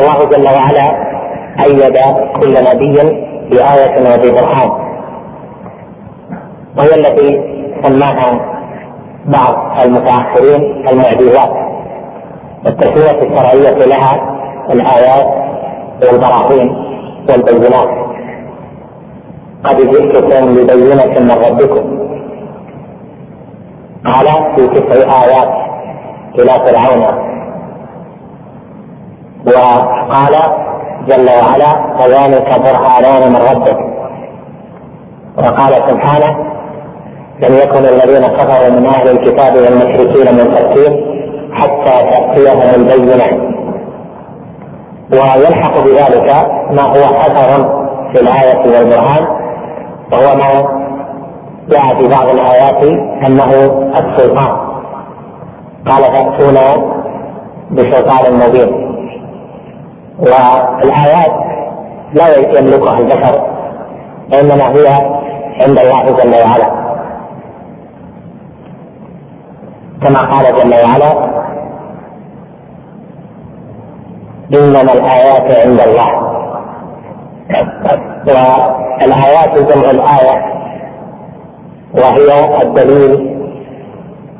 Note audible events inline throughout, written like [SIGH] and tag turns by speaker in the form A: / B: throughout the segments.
A: الله جل وعلا أيد كل نبي بآية وببرهان وهي التي سماها بعض المتأخرين المعجزات والتسمية الشرعية لها الآيات والبراهين والبينات قد جئتكم ببينة من ربكم قال في تسع آيات إلى فرعون وقال جل وعلا فذلك برهانان من ربك وقال سبحانه لم يكن الذين كفروا من اهل الكتاب والمشركين منفكين حتى تاتيهم البينه ويلحق بذلك ما هو اثر في الايه والبرهان وهو ما جاء في بعض الايات انه السلطان قال تاتون بسلطان مبين والآيات لا يملكها البشر وإنما هي عند الله جل وعلا كما قال جل وعلا إنما الآيات عند الله والآيات جمع الآية وهي الدليل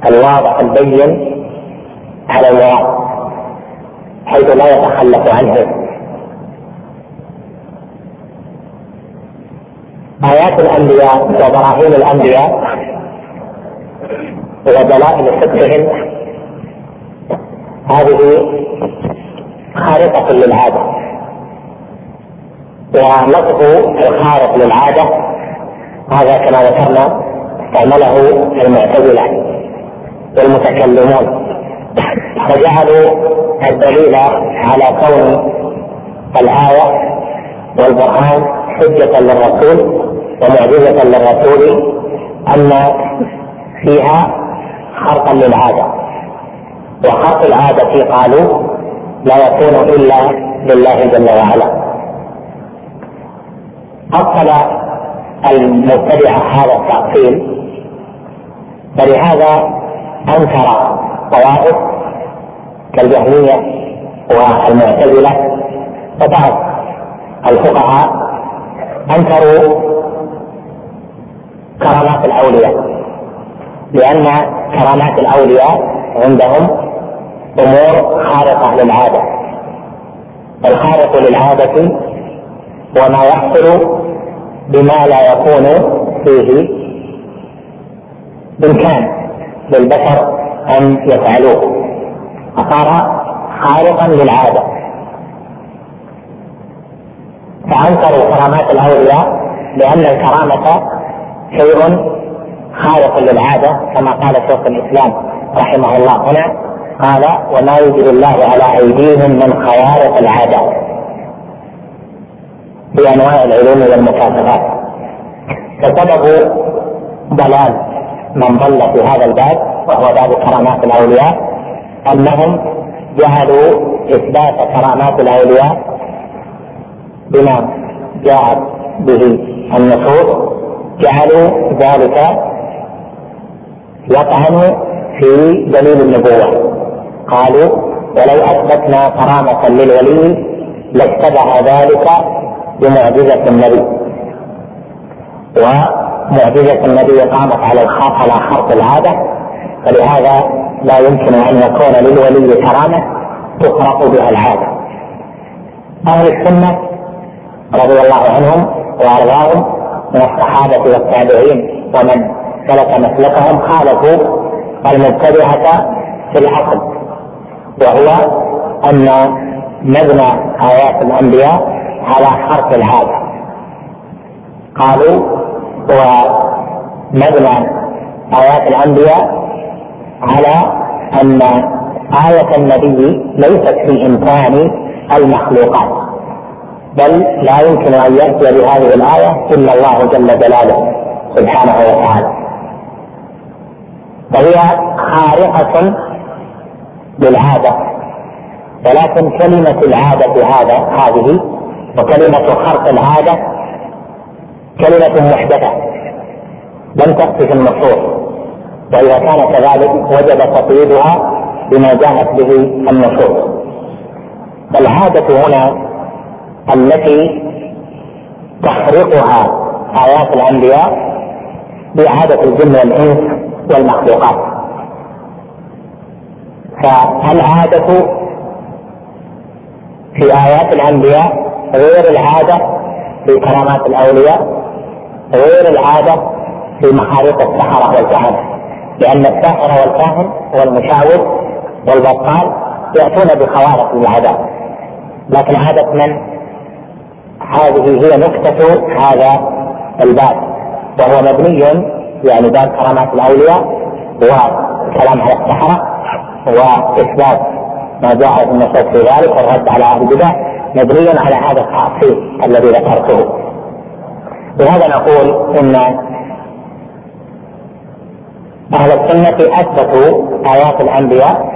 A: الواضح البين على المراد حيث لا يتخلف عنه آيات الأنبياء وبراهين الأنبياء ودلائل صدقهم هذه خارقة للعادة ولفظ الخارق للعادة هذا كما ذكرنا استعمله المعتزلة والمتكلمون فجعلوا الدليل على كون الآية والقرآن حجة للرسول ومعجزة للرسول أن فيها خرقا للعادة وخرق العادة قالوا لا يكون إلا لله جل وعلا أقل المبتدع هذا التأصيل فلهذا أنكر طوائف كالجهمية والمعتزلة وبعض الفقهاء أنكروا كرامات الأولياء لأن كرامات الأولياء عندهم أمور خارقة للعادة الخارق للعادة وما يحصل بما لا يكون فيه إمكان للبشر أن يفعلوه فصار خارقا للعادة فأنكروا كرامات الأولياء لأن الكرامة شيء خارق للعادة كما قال شيخ الإسلام رحمه الله هنا قال وما يجري الله على أيديهم من خوارق العادة بأنواع العلوم والمكاتبات فسبب ضلال من ضل في هذا الباب وهو باب كرامات الأولياء أنهم جهلوا إثبات كرامات الأولياء بما جاءت به النصوص جعلوا ذلك يطعن في دليل النبوة قالوا ولو أثبتنا كرامة للولي لاتبع ذلك بمعجزة النبي ومعجزة النبي قامت على على خرق العادة فلهذا لا يمكن ان يكون للولي كرامه تخرق بها العاده اهل السنه رضي الله عنهم وارضاهم من الصحابه والتابعين ومن سلك مسلكهم خالفوا المبتدعه في العقل وهو ان مبنى ايات الانبياء على حرف العاده قالوا ومبنى ايات الانبياء على أن آية النبي ليست في إمكان المخلوقات بل لا يمكن أن يأتي بهذه الآية إلا الله جل جلاله سبحانه وتعالى فهي خارقة للعادة ولكن كلمة العادة هذا هذه وكلمة خرق العادة كلمة محدثة لم تأتي في النصوص واذا كان كذلك وجب تقييدها بما جاءت به النصوص والعادة هنا التي تحرقها آيات الأنبياء باعاده الجن والإنس والمخلوقات فالعادة في آيات الأنبياء غير العادة في كرامات الأولياء غير العادة في محارق السحرة والجهنم لأن الساحر والكاهن والمشاور والبطال يأتون بخوارق من العذاب لكن عادة من هذه هي نكتة هذا الباب وهو مبني يعني باب كرامات الأولياء وكلام على السحرة وإثبات ما جاء في النصوص في ذلك والرد على أهل البدع مبني على هذا التعصيب الذي ذكرته لهذا نقول إن أهل السنة أثبتوا آيات الأنبياء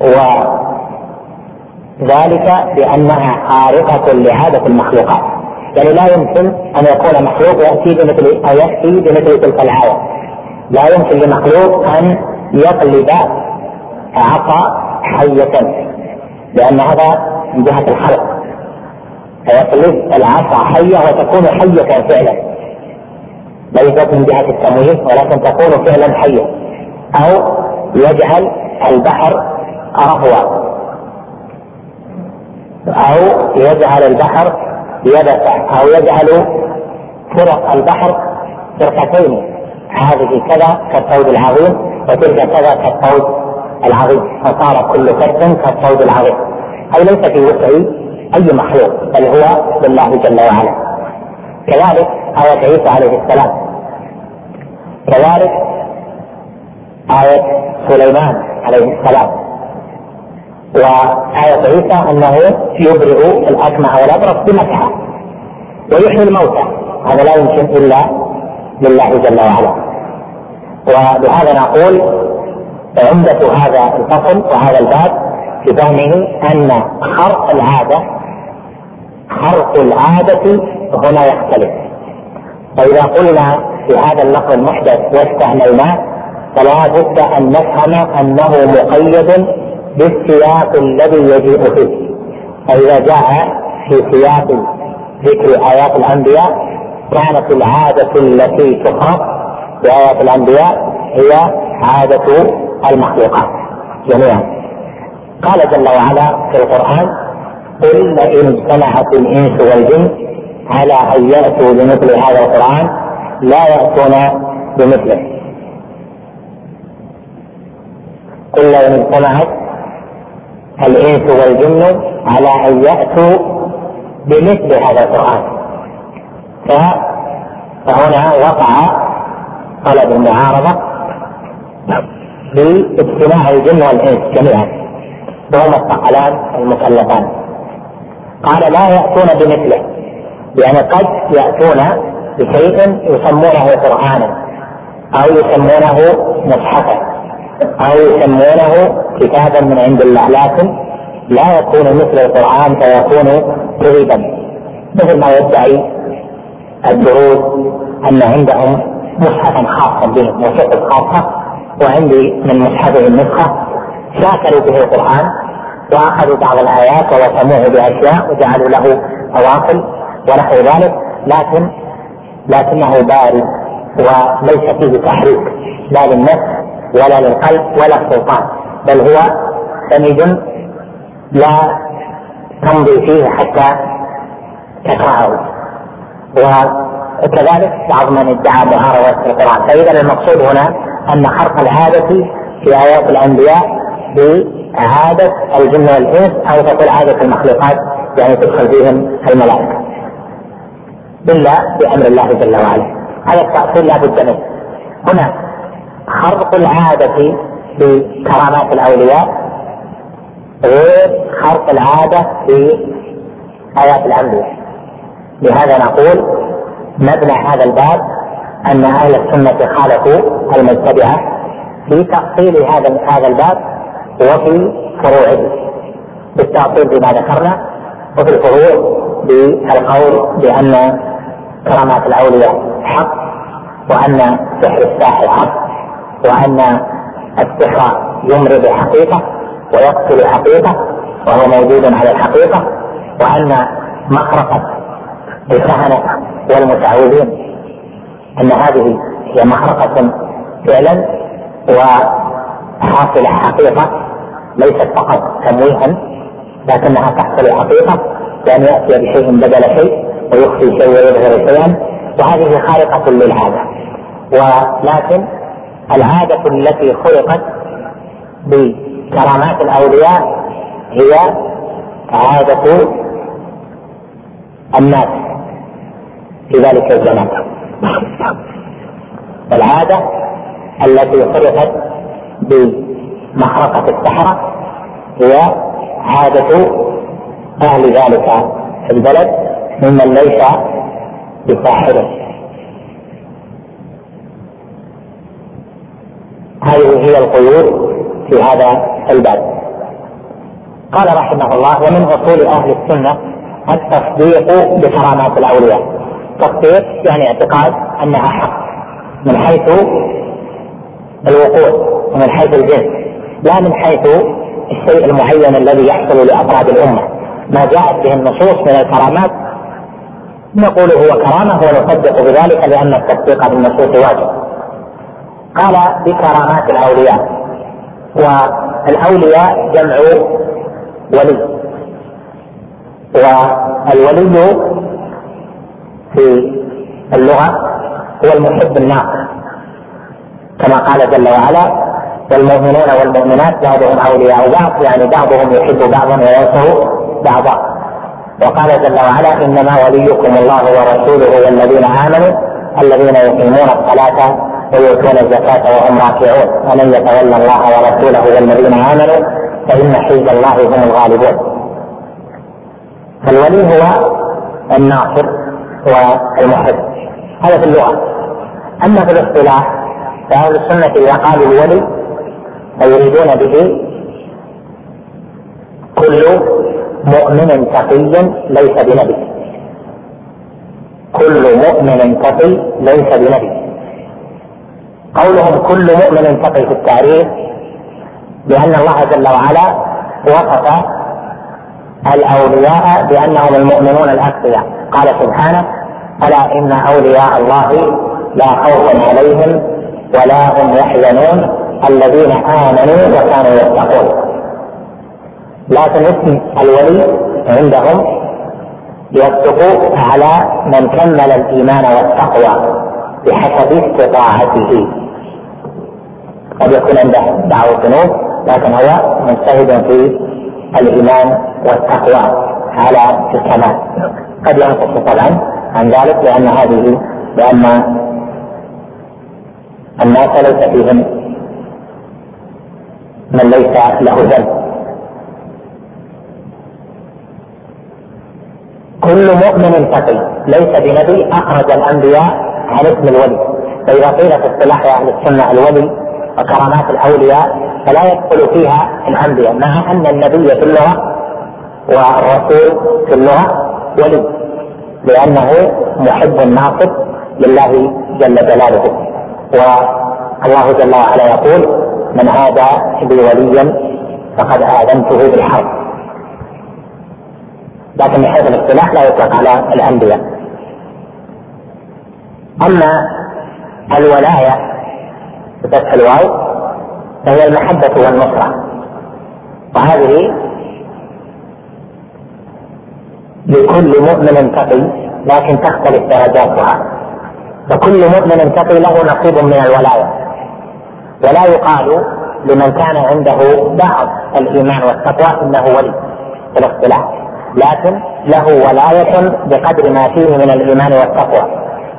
A: وذلك بأنها خارقة لعادة المخلوقات يعني لا يمكن أن يكون مخلوق يأتي بمثل أو يأتي بمثل تلك الآية لا يمكن لمخلوق أن يقلب عصا حية لأن هذا من جهة الخلق فيقلب العصا حية وتكون حية فعلا ليست من جهة التمويل ولكن تكون فعلا حية أو يجعل البحر رهوا أو يجعل البحر يبسا أو يجعل فرق البحر فرقتين هذه كذا كالطود العظيم وتلك كذا كالطود العظيم فصار كل فرد كالطود العظيم أي ليس في وسع أي مخلوق بل هو لله جل وعلا كذلك آية عيسى عليه السلام كذلك آية سليمان عليه السلام وآية عيسى أنه يبرئ الأكمع والأبرص بمسحة ويحيي الموتى هذا لا يمكن إلا لله جل وعلا وبهذا نقول عمدة هذا الفصل وهذا الباب في فهمه أن خرق العادة خرق العادة هنا يختلف فإذا قلنا في هذا النقل المحدث واستهملناه فلا بد ان نفهم انه مقيد بالسياق الذي يجيء فيه فاذا جاء في سياق ذكر ايات الانبياء كانت العاده التي تقرا بايات الانبياء هي عاده المخلوقات جميعا قال جل وعلا في القران قل لئن اجتمعت الانس والجن على ان ياتوا بمثل هذا القران لا يأتون بمثله إلا إن اجتمعت الإنس والجن على أن يأتوا بمثل هذا القرآن فهنا وقع طلب المعارضة باجتماع الجن والإنس جميعا وهما الثقلان المكلفان قال لا يأتون بمثله يعني قد يأتون بشيء يسمونه قرآنا أو يسمونه مصحفا أو يسمونه كتابا من عند الله لكن لا يكون مثل القرآن فيكون كذبا مثل ما يدعي الدروز أن عندهم مصحفا خاصا بهم وشكل خاصة وعندي من مصحفهم نسخة شاكروا به القرآن وأخذوا بعض الآيات ورسموه بأشياء وجعلوا له فواصل ونحو ذلك لكن لكنه بارد وليس فيه تحريك لا للنفس ولا للقلب ولا السلطان بل هو سند لا تمضي فيه حتى تكرهه وكذلك بعض من ادعى مهارة في القرآن فإذا المقصود هنا أن خرق العادة في آيات الأنبياء بعادة الجن والإنس أو تقول عادة المخلوقات يعني تدخل فيهم الملائكة إلا بأمر الله جل وعلا هذا التأصيل لا بد منه هنا خرق العادة بكرامات الأولياء غير خرق العادة في آيات الأنبياء لهذا نقول مبنى هذا الباب أن أهل السنة خالفوا المبتدعة في تأصيل هذا هذا الباب وفي فروعه بالتأصيل بما ذكرنا وفي الفروع بالقول بأن كرامات الأولياء حق وأن سحر الساحر حق وأن السحر يمر بحقيقة ويقتل حقيقة وهو موجود على الحقيقة وأن مخرقة الكهنة والمتعوذين أن هذه هي مخرقة فعلا وحاصلة حقيقة ليست فقط تمويها لكنها تحصل حقيقة بأن يأتي بشيء بدل شيء ويخفي شيء ويظهر شيئا وهذه خارقة للعادة ولكن العادة التي خلقت بكرامات الأولياء هي عادة الناس في ذلك الزمان العادة التي خلقت بمحرقة السحرة هي عادة أهل ذلك البلد ممن ليس بصاحبه هذه هي القيود في هذا الباب قال رحمه الله ومن اصول اهل السنه التصديق بكرامات الاولياء تصديق يعني اعتقاد انها حق من حيث الوقوع ومن حيث الجنس لا من حيث الشيء المعين الذي يحصل لافراد الامه ما جاءت به النصوص من الكرامات نقول هو كرامة ونصدق بذلك لأن التصديق بالنصوص واجب قال بكرامات الأولياء والأولياء جمع ولي والولي في اللغة هو المحب الناقص كما قال جل وعلا والمؤمنون والمؤمنات بعضهم أولياء بعض يعني بعضهم يحب بعضا ويكره بعضا وقال جل وعلا انما وليكم الله ورسوله والذين امنوا الذين يقيمون الصلاه ويؤتون الزكاه وهم راكعون ومن يتولى الله ورسوله والذين امنوا فان حزب الله هم الغالبون فالولي هو الناصر والمحب هذا في اللغه اما في الاصطلاح فاهل السنه اذا قالوا الولي فيريدون به كل مؤمن تقي ليس بنبي كل مؤمن تقي ليس بنبي قولهم كل مؤمن تقي في التعريف بأن الله جل وعلا وصف الأولياء بأنهم المؤمنون الأتقياء قال سبحانه ألا إن أولياء الله لا خوف عليهم ولا هم يحزنون الذين آمنوا وكانوا يتقون لكن اسم الولي عندهم يصدق على من كمل الايمان والتقوى بحسب استطاعته قد يكون عنده بعض الذنوب لكن هو مجتهد في الايمان والتقوى على الكمال قد ينقص طبعا عن ذلك لان هذه لان الناس ليس فيهم من ليس له ذنب كل مؤمن تقي ليس بنبي اخرج الانبياء عن اسم الولي فاذا قيل في اصطلاح اهل السنه الولي وكرامات الاولياء فلا يدخل فيها الانبياء مع ان النبي في اللغه والرسول في اللغه ولي لانه محب ناصب لله جل جلاله والله جل وعلا يقول من هذا لي وليا فقد اذنته بالحرب لكن من حيث الاصطلاح لا يطلق على الأنبياء أما الولاية بفتح الواو فهي المحبة والنصرة وهذه لكل مؤمن تقي لكن تختلف درجاتها فكل مؤمن تقي له نصيب من الولاية ولا يقال لمن كان عنده بعض الإيمان والتقوى إنه ولي في الاصطلاح لكن له ولاية بقدر ما فيه من الإيمان والتقوى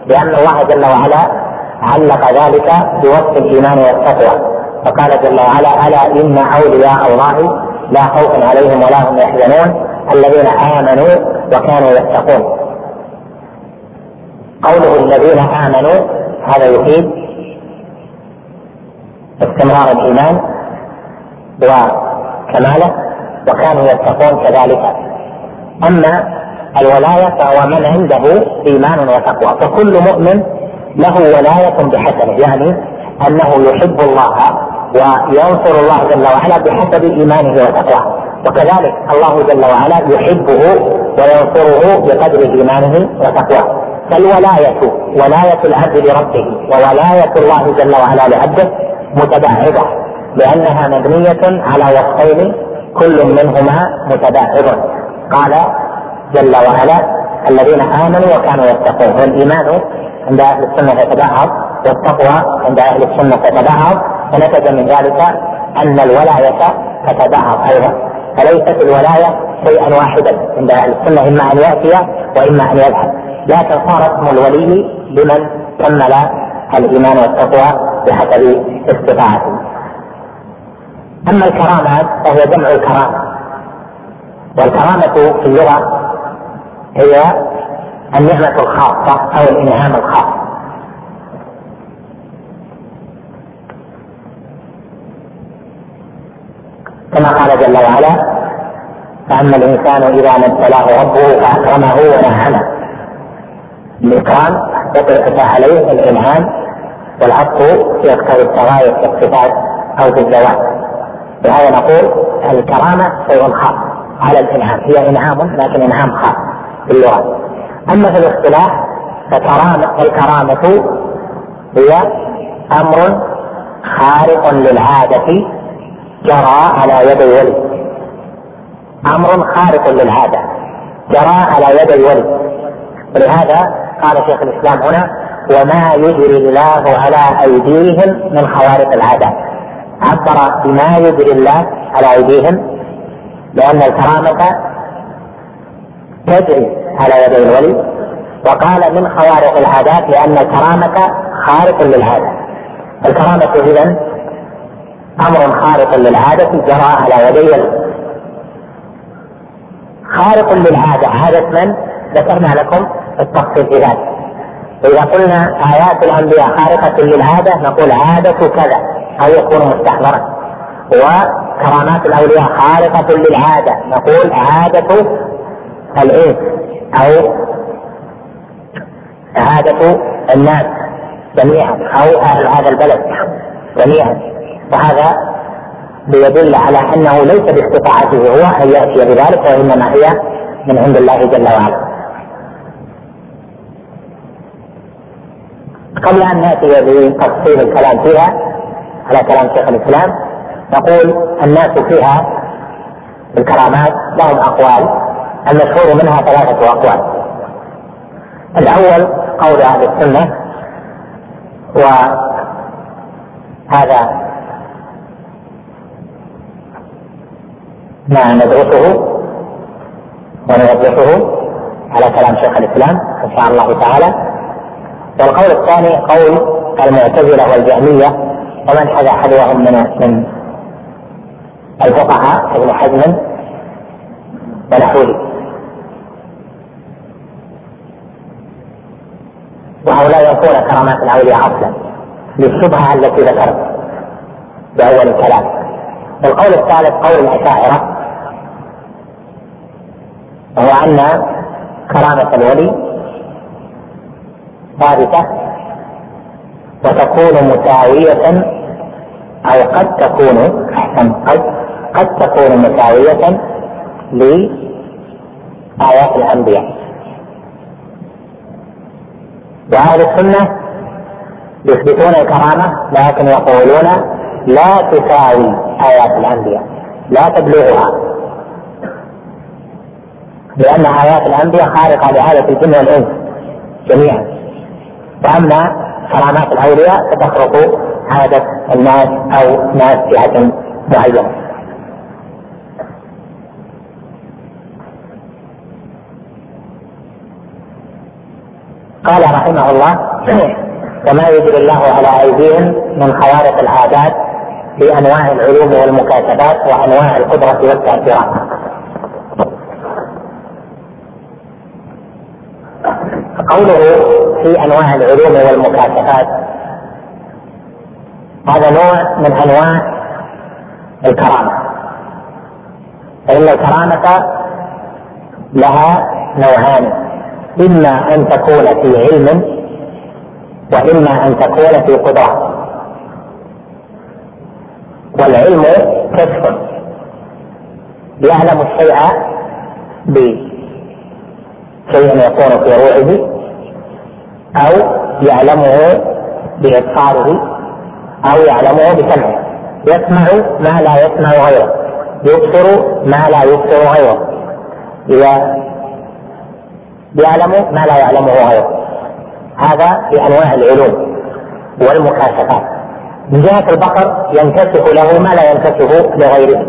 A: لأن الله جل وعلا علق ذلك بوصف الإيمان والتقوى فقال جل وعلا ألا إن أولياء الله لا خوف عليهم ولا هم يحزنون الذين آمنوا وكانوا يتقون قوله الذين آمنوا هذا يفيد استمرار الإيمان وكماله وكانوا يتقون كذلك أما الولاية فهو من عنده إيمان وتقوى فكل مؤمن له ولاية بحسبه يعني أنه يحب الله وينصر الله جل وعلا بحسب إيمانه وتقواه وكذلك الله جل وعلا يحبه وينصره بقدر إيمانه وتقواه فالولاية ولاية العبد لربه وولاية الله جل وعلا لعبده متباعدة لأنها مبنية على وصفين كل منهما متباعد قال جل وعلا الذين امنوا وكانوا يتقون والايمان عند اهل السنه يتبعض والتقوى عند اهل السنه تتبعض فنتج من ذلك ان الولايه تتبعض ايضا فليست الولايه شيئا واحدا عند اهل السنه اما ان ياتي واما ان يذهب لكن صار اسم الولي لمن كمل الايمان والتقوى بحسب استطاعته اما الكرامات فهو جمع الكرامه والكرامة في اللغة هي النعمة الخاصة أو الإنعام الخاص كما قال جل وعلا فأما الإنسان إذا ما ابتلاه ربه فأكرمه ونعمه الإكرام يطلق عليه الإنعام والعطف يقتضي التغاير في الصفات أو في الزواج لهذا نقول الكرامة شيء خاص على الانعام هي انعام لكن انعام خاص باللغه اما في الاصطلاح فكرامه الكرامه هي امر خارق للعاده جرى على يد الولي امر خارق للعاده جرى على يد الولي ولهذا قال شيخ الاسلام هنا وما يجري الله على ايديهم من خوارق العاده عبر بما يجري الله على ايديهم لأن الكرامة تجري على يدي الولي وقال من خوارق العادات لأن الكرامة خارق للعادة الكرامة إذا أمر خارق للعادة جرى على يدي خارق للعادة عادة من ذكرنا لكم التفصيل في ذلك إذا قلنا آيات الأنبياء خارقة للعادة نقول عادة كذا أو يكون مستحضرا و كرامات الاولياء خارقه للعاده نقول عاده الايه او عاده الناس جميعا او اهل هذا البلد جميعا وهذا ليدل على انه ليس باستطاعته هو ان ياتي بذلك وانما هي من عند الله جل وعلا قبل ان ناتي بتفصيل الكلام فيها على كلام شيخ الاسلام نقول الناس فيها الكرامات لهم أقوال المشهور منها ثلاثة أقوال الأول قول أهل السنة وهذا ما ندرسه ونوضحه على كلام شيخ الإسلام إن شاء الله تعالى والقول الثاني قول المعتزلة والجهمية ومن حذا حذوهم من من الفقهاء ابن حزم ونحوه وهؤلاء ينفون كرامات الاولياء اصلا للشبهه التي ذكرت باول الكلام والقول الثالث قول الاشاعره وهو ان كرامه الولي ثابته وتكون مساويه او قد تكون احسن قد قد تكون مساوية لآيات الأنبياء وأهل السنة يثبتون الكرامة لكن يقولون لا تساوي آيات الأنبياء لا تبلغها لأن آيات الأنبياء خارقة لآلة الجن والإنس جميعا وأما كرامات الأولياء فتخرق عادة الناس أو ناس جهة معينة قال رحمه الله وما يجري الله على أيديهم من خوارق العادات في أنواع العلوم والمكاتبات وأنواع القدرة والتأثيرات قوله في أنواع العلوم والمكاتبات هذا نوع من أنواع الكرامة فإن الكرامة لها نوعان إما أن تكون في علم وإما أن تكون في قدرة والعلم كشف يعلم الشيء بشيء يكون في روعه أو يعلمه بإبصاره أو يعلمه بسمعه يسمع ما لا يسمع غيره يبصر ما لا يبصر غيره إذا يعلم ما لا يعلمه غيره هذا في انواع العلوم والمكاشفات من جهه البقر ينكشف له ما لا ينكشف لغيره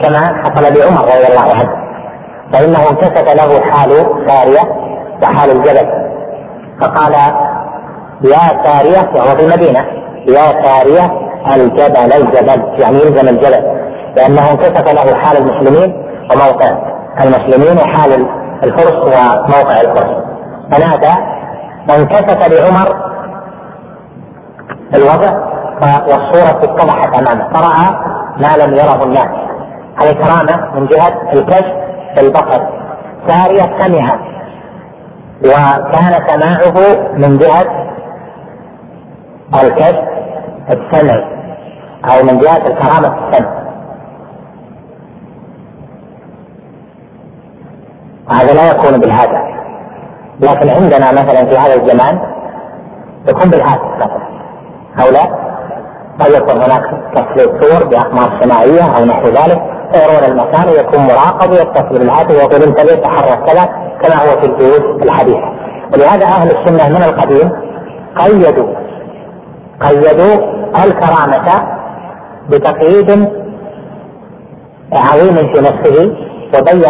A: كما حصل لعمر رضي الله عنه فانه انكشف له حال ساريه وحال الجبل فقال يا ساريه وهو في المدينه يا ساريه الجبل الجبل يعني يلزم الجبل لانه انكشف له حال المسلمين وموقع المسلمين وحال الفرس وموقع الفرس فنادى وانكشف لعمر الوضع والصورة اتضحت أمامه فرأى ما لم يره الناس على كرامة من جهة الكشف بالبصر سارية سمع وكان سماعه من جهة الكشف السمعي أو من جهة الكرامة السمع وهذا لا يكون بالهذا لكن عندنا مثلا في هذا الزمان يكون بالهذا مثلا او لا قد يكون هناك تصوير صور باقمار سماعيه او نحو ذلك فيرون المكان ويكون مراقب ويتصل بالهاتف ويقول انتبه تحرك كذا كما هو في البيوت الحديثه ولهذا اهل السنه من القديم قيدوا قيدوا الكرامه بتقييد عظيم في نفسه وبين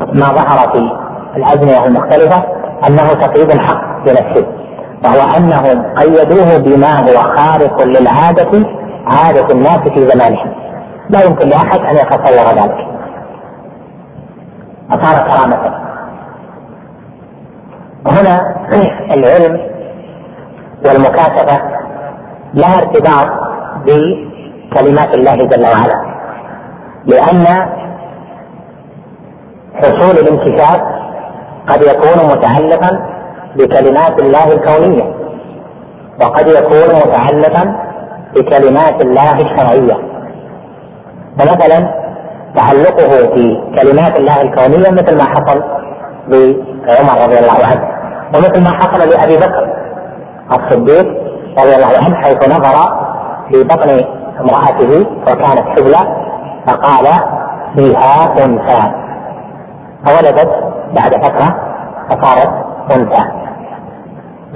A: ما ظهر في الأزمنة المختلفة أنه تقييد الحق بنفسه وهو أنهم قيدوه بما هو خارق للعادة عادة الناس في زمانهم لا يمكن لأحد أن يتصور ذلك فصار كرامة هنا العلم والمكاتبة لا ارتباط بكلمات الله جل وعلا لأن حصول الانكشاف قد يكون متعلقا بكلمات الله الكونية وقد يكون متعلقا بكلمات الله الشرعية فمثلا تعلقه بكلمات الله الكونية مثل ما حصل لعمر رضي الله عنه ومثل ما حصل لأبي بكر الصديق رضي الله عنه حيث نظر في بطن امرأته وكانت حبلى فقال فيها أنثى فولدت بعد فترة فصارت أنثى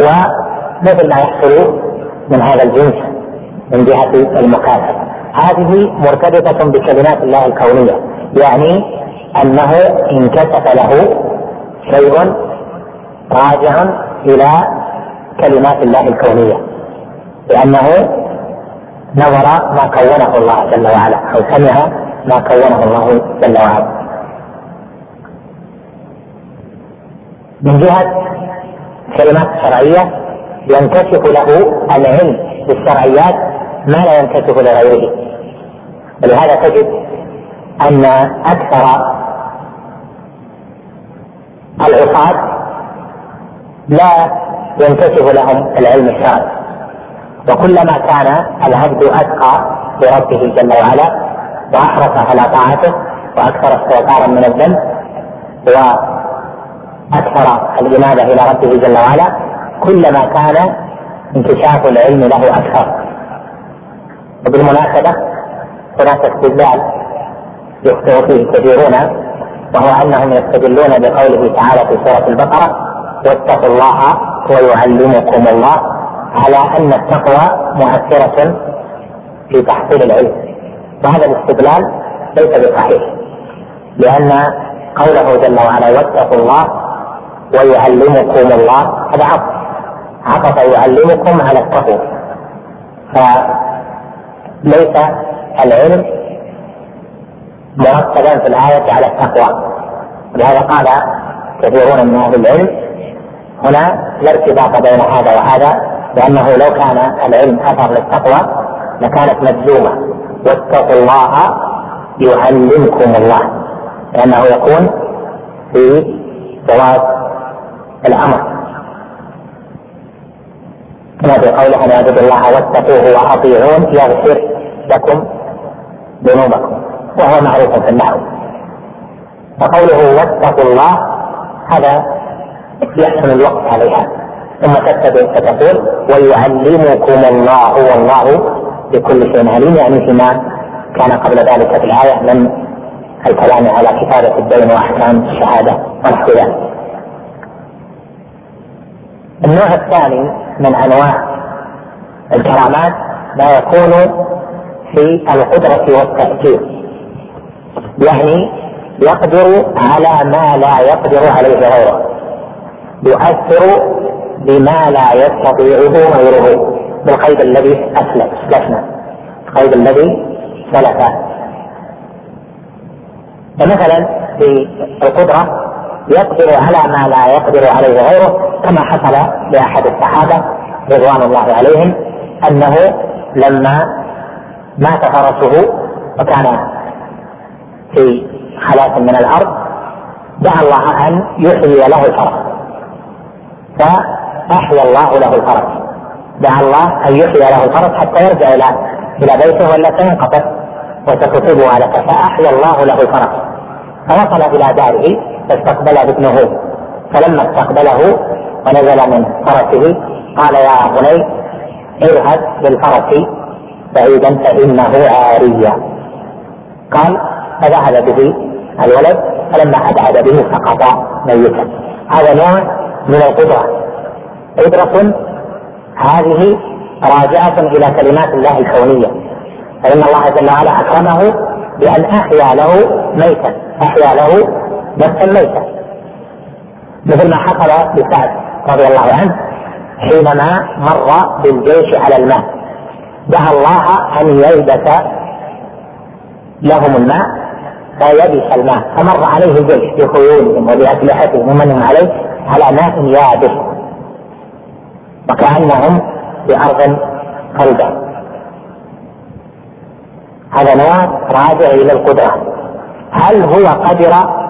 A: ومثل ما يحصل من هذا الجنس من جهة المكافأة هذه مرتبطة بكلمات الله الكونية يعني أنه انكشف له شيء راجع إلى كلمات الله الكونية لأنه نظر ما كونه الله جل وعلا أو سمع ما كونه الله جل وعلا من جهة كلمات شرعية ينكشف له العلم بالشرعيات ما لا ينكشف لغيره ولهذا تجد أن أكثر العصاة لا ينكشف لهم العلم الشرعي وكلما كان العبد أتقى لربه جل وعلا وأحرص على طاعته وأكثر استغفارا من الذنب أكثر الإنابة إلى ربه جل وعلا كلما كان انكشاف العلم له أكثر وبالمناسبة هناك استدلال يخطئ فيه كثيرون وهو أنهم يستدلون بقوله تعالى في سورة البقرة واتقوا الله ويعلمكم الله على أن التقوى مؤثرة في تحصيل العلم وهذا الاستدلال ليس بصحيح لأن قوله جل وعلا واتقوا الله ويعلمكم الله هذا عطف عطف يعلمكم على التقوى فليس العلم مرتبا في الآية على التقوى لهذا قال كثيرون من أهل العلم هنا لا ارتباط بين هذا وهذا لأنه لو كان العلم أثر للتقوى لكانت مجزومة واتقوا الله يعلمكم الله لأنه يكون في جواز الامر كما في قوله ان اعبدوا الله واتقوه واطيعون يغفر لكم ذنوبكم وهو معروف في النحو فقوله واتقوا الله هذا يحسن الوقت عليها ثم تتبع فتقول ويعلمكم الله والله بكل شيء عليم يعني فيما كان قبل ذلك في الآية من الكلام على كتابة الدين وأحكام الشهادة ونحو ذلك النوع الثاني من انواع الكرامات ما يكون في القدرة والتأثير يعني يقدر على ما لا يقدر عليه غيره يؤثر بما لا يستطيعه غيره بالقيد الذي أسلف أسلفنا القيد الذي سلف فمثلا في القدرة يقدر على ما لا يقدر عليه غيره كما حصل لأحد الصحابة رضوان الله عليهم أنه لما مات فرسه وكان في خلاص من الأرض دعا الله أن يحيي له الفرس فأحيا الله له الفرس دعا الله أن يحيي له الفرس حتى يرجع إلى إلى بيته ولا سينقطع وتكتبه على فأحيا الله له الفرس فوصل إلى داره فاستقبل ابنه فلما استقبله ونزل من فرسه قال يا بني اذهب بالفرس بعيدا فانه عارية قال فذهب به الولد فلما ابعد به سقط ميتا هذا نوع من القدرة قدرة هذه راجعة إلى كلمات الله الكونية فإن الله جل وعلا أكرمه بأن أحيا له ميتا أحيا له بس الميتة مثل ما حصل لسعد رضي الله عنه حينما مر بالجيش على الماء دعا الله ان يلبس لهم الماء فيبس الماء فمر عليه الجيش بخيولهم وباسلحتهم ومنهم عليه على ماء يابس وكانهم بارض خلدة هذا نوع راجع الى القدره هل هو قدر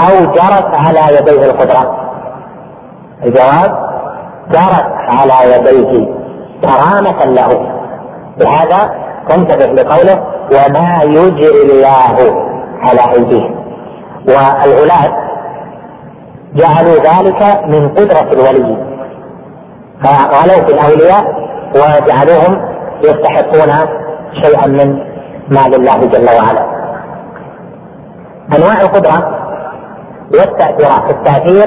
A: أو جرت على يديه القدرة الجواب جرت على يديه كرامة له لهذا تنتبه لقوله وما يجري الله على أيديهم والغلاة جعلوا ذلك من قدرة الولي فغلوا في الأولياء وجعلوهم يستحقون شيئا من مال الله جل وعلا أنواع القدرة والتأثيرات التأثير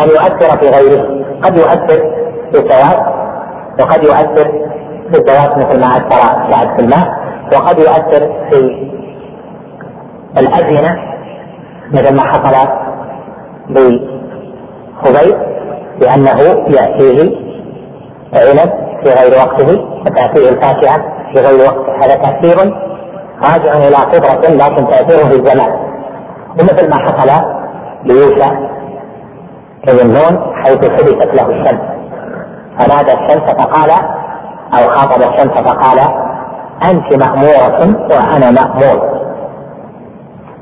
A: أن يؤثر في غيره قد يؤثر في بالثواب وقد يؤثر في بالثواب مثل ما أثر بعد في الماء وقد يؤثر في الأزمنة مثل ما حصل بخبيب لأنه يأتيه عنب في غير وقته وتأتيه الفاكهة في غير وقته هذا تأثير راجع إلى قدرة لكن تأثيره في الزمان ومثل ما حصل ليوسع في النون حيث حدثت له الشمس فنادى الشمس فقال أو خاطب الشمس فقال أنت مأمورة وأنا مأمور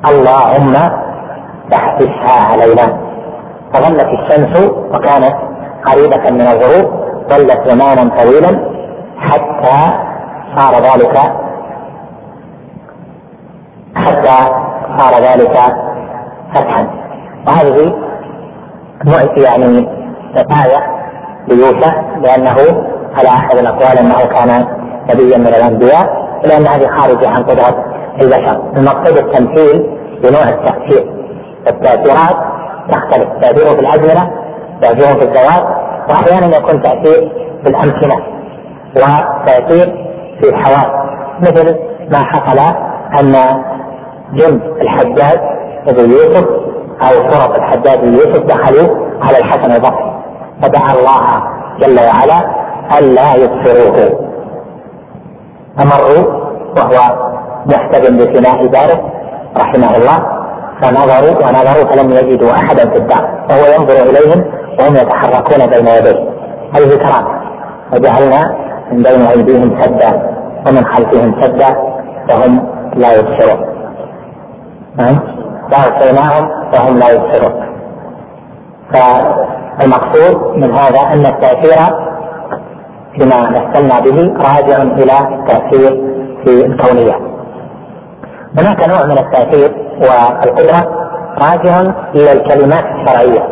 A: اللهم تحبسها علينا فظلت الشمس وكانت قريبة من الغروب ظلت زمانا طويلا حتى صار ذلك حتى صار ذلك فتحا وهذه نؤتي يعني كفاية ليوسف لأنه على أحد الأقوال أنه كان نبيا من الأنبياء لأن هذه خارجة عن قدرة البشر المقصود التمثيل بنوع التأثير التأثيرات تختلف تأثيره في الأزمنة تأثيره في الزواج وأحيانا يكون تأثير في الأمكنة وتأثير في الحواس مثل ما حصل أن جند الحجاج أبو يوسف او طرق الحداد بن يوسف دخلوا على الحسن البصري فدعا الله جل وعلا الا يبصروه فمروا وهو محتدم بفناء داره رحمه الله فنظروا ونظروا فلم يجدوا احدا في الدار وهو ينظر اليهم وهم يتحركون بين يديه هذه كرامه وجعلنا من بين ايديهم سدا ومن خلفهم سدا وهم لا يبصرون نعم وأعطيناهم وهم لا يبصرون فالمقصود من هذا أن التأثير بما مثلنا به راجع إلى التأثير في الكونية هناك نوع من التأثير والقدرة راجع إلى الكلمات الشرعية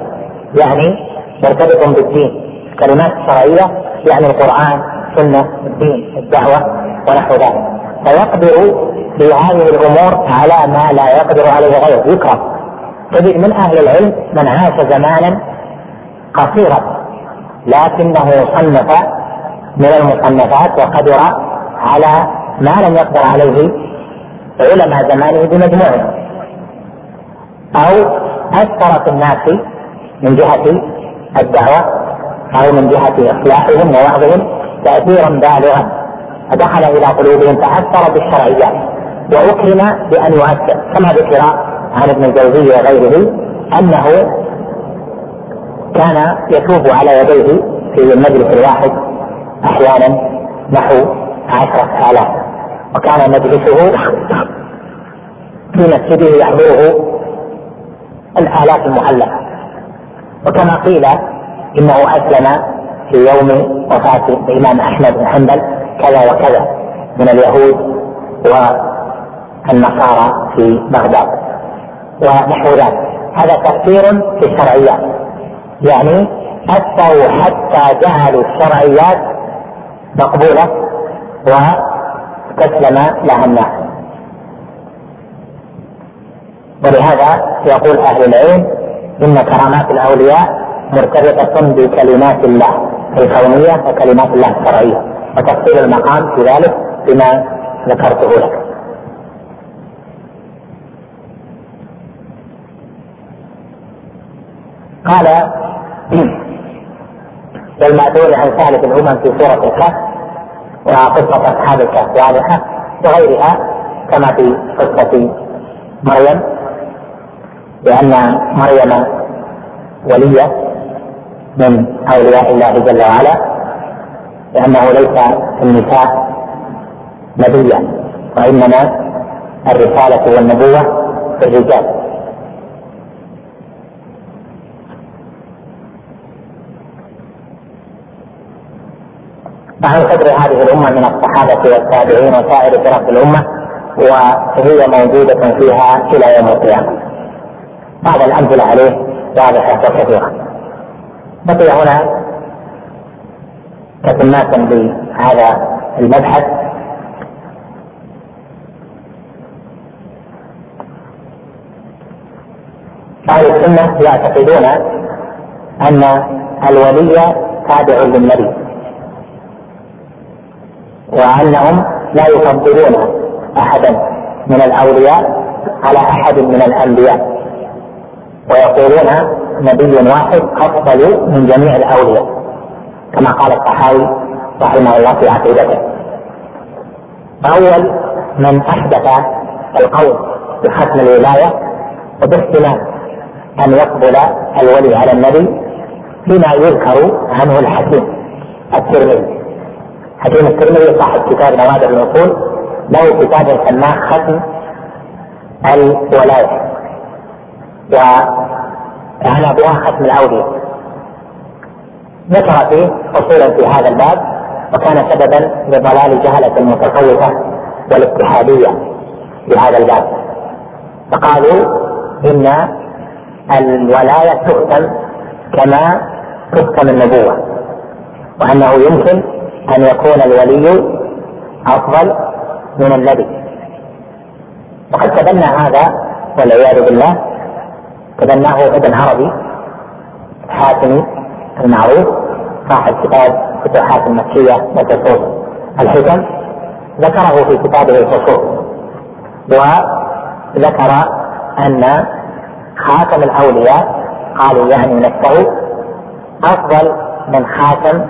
A: يعني مرتبط بالدين الكلمات الشرعية يعني القرآن السنة الدين الدعوة ونحو ذلك فيقدر في هذه الامور على ما لا يقدر عليه غيره يكره تجد من اهل العلم من عاش زمانا قصيرا لكنه صنف من المصنفات وقدر على ما لم يقدر عليه علماء زمانه بمجموعه او اثر في الناس من جهه الدعوه او من جهه اصلاحهم ووعظهم تاثيرا بالغا فدخل الى قلوبهم تاثر بالشرعيات واكرم بان يؤثر كما ذكر عن ابن الجوزي وغيره انه كان يتوب على يديه في المجلس الواحد احيانا نحو عشرة آلاف وكان مجلسه في مسجده يحضره الآلاف المعلقة وكما قيل إنه أسلم في يوم وفاة الإمام أحمد بن حنبل كذا وكذا من اليهود والنصارى في بغداد ونحو ذلك هذا تفسير في الشرعيات يعني أثروا حتى جعلوا الشرعيات مقبولة واستسلم لها الناس ولهذا يقول أهل العلم إن كرامات الأولياء مرتبطة بكلمات الله الكونية وكلمات الله الشرعية وتفصيل المقام في ذلك بما ذكرته لك قال [CLEARS THROAT] والمأثور عن ثالث الأمم في سورة الكهف وقصة أصحاب الكهف واضحة وغيرها كما في قصة مريم لأن مريم ولية من أولياء الله جل وعلا لأنه ليس النساء نبيا وإنما الرسالة والنبوة في الرجال أهل قدر هذه الأمة من الصحابة والتابعين وسائر فرق الأمة وهي موجودة فيها إلى يوم القيامة. بعض الأمثلة عليه واضحة وكثيرة. بقي هنا تتماسا بهذا المبحث أهل السنة يعتقدون أن الولي تابع للنبي وأنهم لا يفضلون أحدا من الأولياء على أحد من الأنبياء ويقولون نبي واحد أفضل من جميع الأولياء كما قال الطحاوي رحمه الله في عقيدته فأول من أحدث القول بختم الولاية وباحتمال أن يقبل الولي على النبي بما يذكر عنه الحكيم الترمذي حكيم الترمذي صاحب كتاب نوادر الوصول له كتاب سماه ختم الولاية وكان أبوها ختم الاوليه ذكر فيه اصولا في هذا الباب وكان سببا لضلال جهله المتصوفه والاتحاديه بهذا الباب فقالوا ان الولايه تختم كما تختم النبوه وانه يمكن ان يكون الولي افضل من النبي وقد تبنى هذا والعياذ بالله تبناه ابن عربي حاتمي المعروف صاحب كتاب فتوحات المكية وفصول الحكم ذكره في كتابه الفصول وذكر أن خاتم الأولياء قالوا يعني نفسه أفضل من خاتم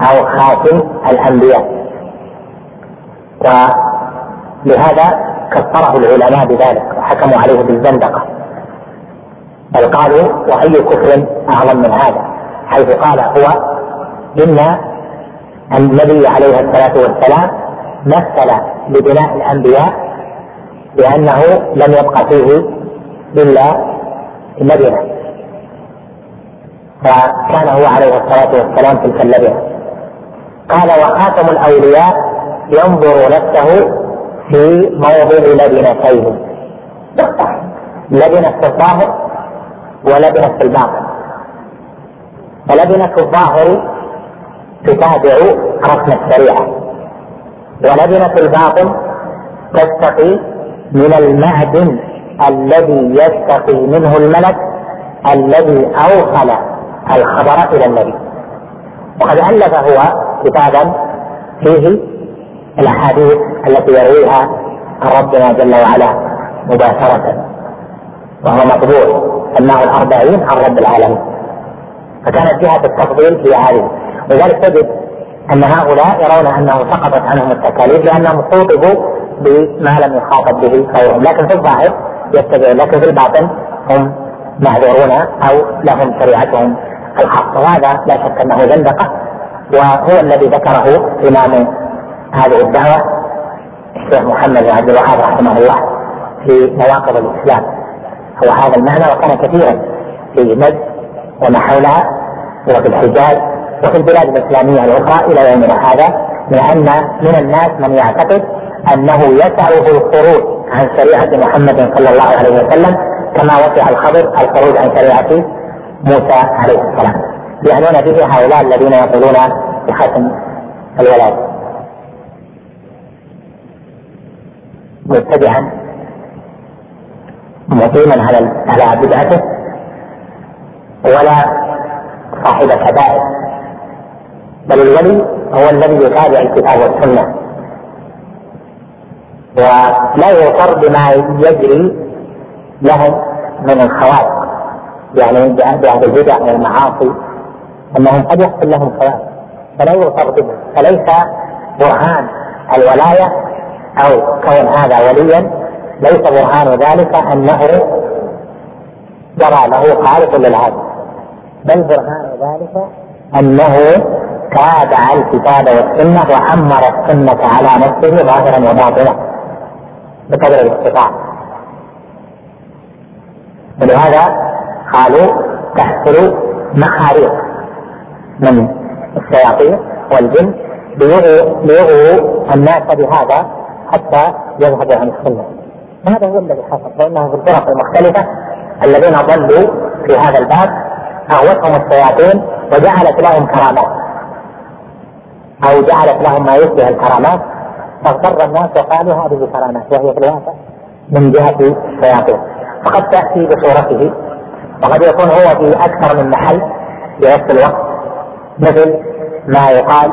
A: أو خاتم الأنبياء ولهذا كفره العلماء بذلك وحكموا عليه بالزندقة بل قالوا وأي كفر أعظم من هذا حيث قال هو إن النبي عليه الصلاة والسلام مثل لبناء الأنبياء بأنه لم يبقى فيه إلا اللبنة فكان هو عليه الصلاة والسلام تلك اللبنة قال وخاتم الأولياء ينظر نفسه في موضع لبنتين لبنة في الظاهر ولبنة في الباطن فلبنة الظاهر تتابع رسم الشريعة ولبنة الباطن تستقي من المعدن الذي يستقي منه الملك الذي أوصل الخبر إلى النبي وقد ألف هو كتابا فيه الأحاديث التي يرويها عن ربنا جل وعلا مباشرة وهو مطبوع أنه الأربعين عن رب العالمين فكانت جهة التفضيل هي هذه ولذلك تجد أن هؤلاء يرون أنه سقطت عنهم التكاليف لأنهم خوطبوا بما لم يخاطب به غيرهم لكن في الظاهر يتبعون لكن في الباطن هم معذورون أو لهم شريعتهم الخاصة وهذا لا شك أنه زندقة وهو الذي ذكره إمام هذه الدعوة الشيخ محمد بن عبد الوهاب رحمه الله في نواقض الإسلام هو هذا المعنى وكان كثيرا في مجد وما حولها وفي الحجاز وفي البلاد الإسلامية الأخرى إلى يومنا هذا لأن من الناس من يعتقد أنه يسعه الخروج عن شريعة محمد صلى الله عليه وسلم كما وسع الخبر الخروج عن شريعة موسى عليه السلام يعنون به هؤلاء الذين يقولون بختم الولاد متبعا مقيما على على بدعته ولا صاحب كبائر بل الولي هو الذي يتابع الكتاب والسنه ولا يغتر بما يجري لهم من الخوارق يعني الهدى البدع والمعاصي أنهم قد يحصل لهم خوارق فلا يغتر بهم فليس برهان الولاية أو كون هذا وليا ليس برهان ذلك أنه جرى له خالق للعالم بل برهان ذلك أنه تابع الكتاب والسنة وعمر السنة على نفسه ظاهرا وباطنا بقدر الاستطاعة ولهذا قالوا تحصل مخاريق من الشياطين والجن ليغوا الناس بهذا حتى يذهبوا عن السنة هذا هو الذي حصل فإنه في الفرق المختلفة الذين ضلوا في هذا الباب اغوتهم الشياطين وجعلت لهم كرامات او جعلت لهم ما يشبه الكرامات فاضطر الناس وقالوا هذه كرامات وهي في الواقع من جهه الشياطين فقد تاتي بصورته وقد يكون هو في اكثر من محل في نفس الوقت مثل ما يقال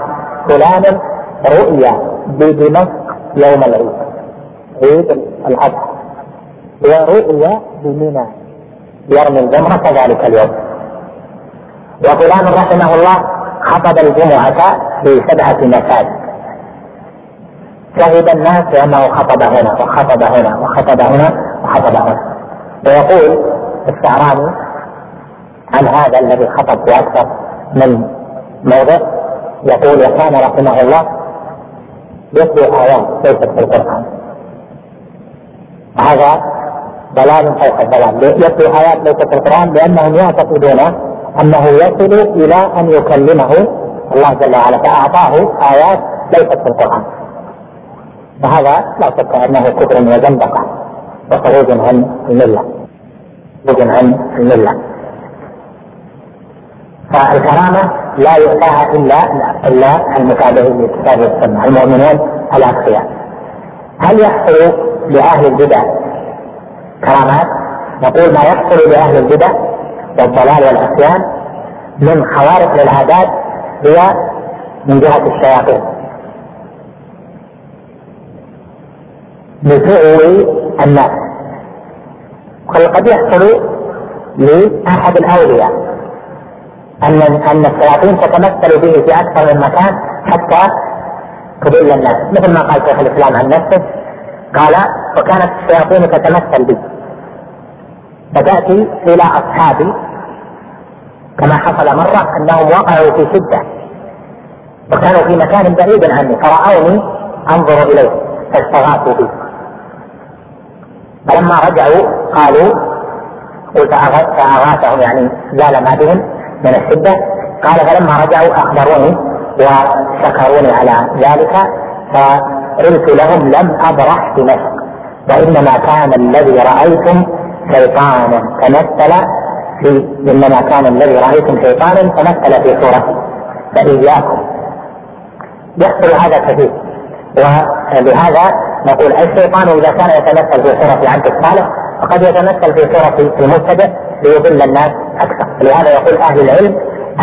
A: فلان رؤيا بدمشق يوم العيد عيد الاضحى ورؤيا بمنى يرمي الجمره كذلك اليوم وفلان رحمه الله خطب الجمعة في سبعة مساجد شهد الناس بأنه خطب هنا وخطب هنا وخطب هنا وخطب هنا ويقول الشعراني عن هذا الذي خطب في أكثر من موضع يقول وكان رحمه الله يتلو آيات ليست في القرآن هذا ضلال فوق الضلال يتلو آيات ليست في القرآن لأنهم يعتقدون أنه يصل إلى أن يكلمه الله جل وعلا فأعطاه آيات ليست في القرآن وهذا لا شك أنه كفر وزندقة وخروج عن الملة خروج عن الملة فالكرامة لا يعطاها إلا إلا المتابعين للكتاب والسنة المؤمنون الأتقياء هل يحصل لأهل البدع كرامات؟ نقول ما يحصل لأهل البدع والضلال والعصيان من خوارق للعادات هي من جهة الشياطين لتؤوي الناس وقد يحصل لأحد الأولياء أن أن الشياطين تتمثل به في أكثر من مكان حتى تضل الناس مثل ما قال شيخ الإسلام عن نفسه قال وكانت الشياطين تتمثل به فتأتي إلى أصحابي كما حصل مرة أنهم وقعوا في شدة وكانوا في مكان بعيد عني فرأوني أنظر إليه فاستغاثوا بي فلما رجعوا قالوا قلت فأغاثهم يعني زال ما بهم من الشدة قال فلما رجعوا أخبروني وشكروني على ذلك فقلت لهم لم أبرح دمشق وإنما كان الذي رأيتم شيطانا تمثل في انما كان الذي رايتم شيطانا تمثل في صورته فاياكم يحصل هذا كثير ولهذا نقول الشيطان اذا كان يتمثل في صوره عبد الصالح فقد يتمثل في صوره المبتدع ليضل الناس اكثر لهذا يقول اهل العلم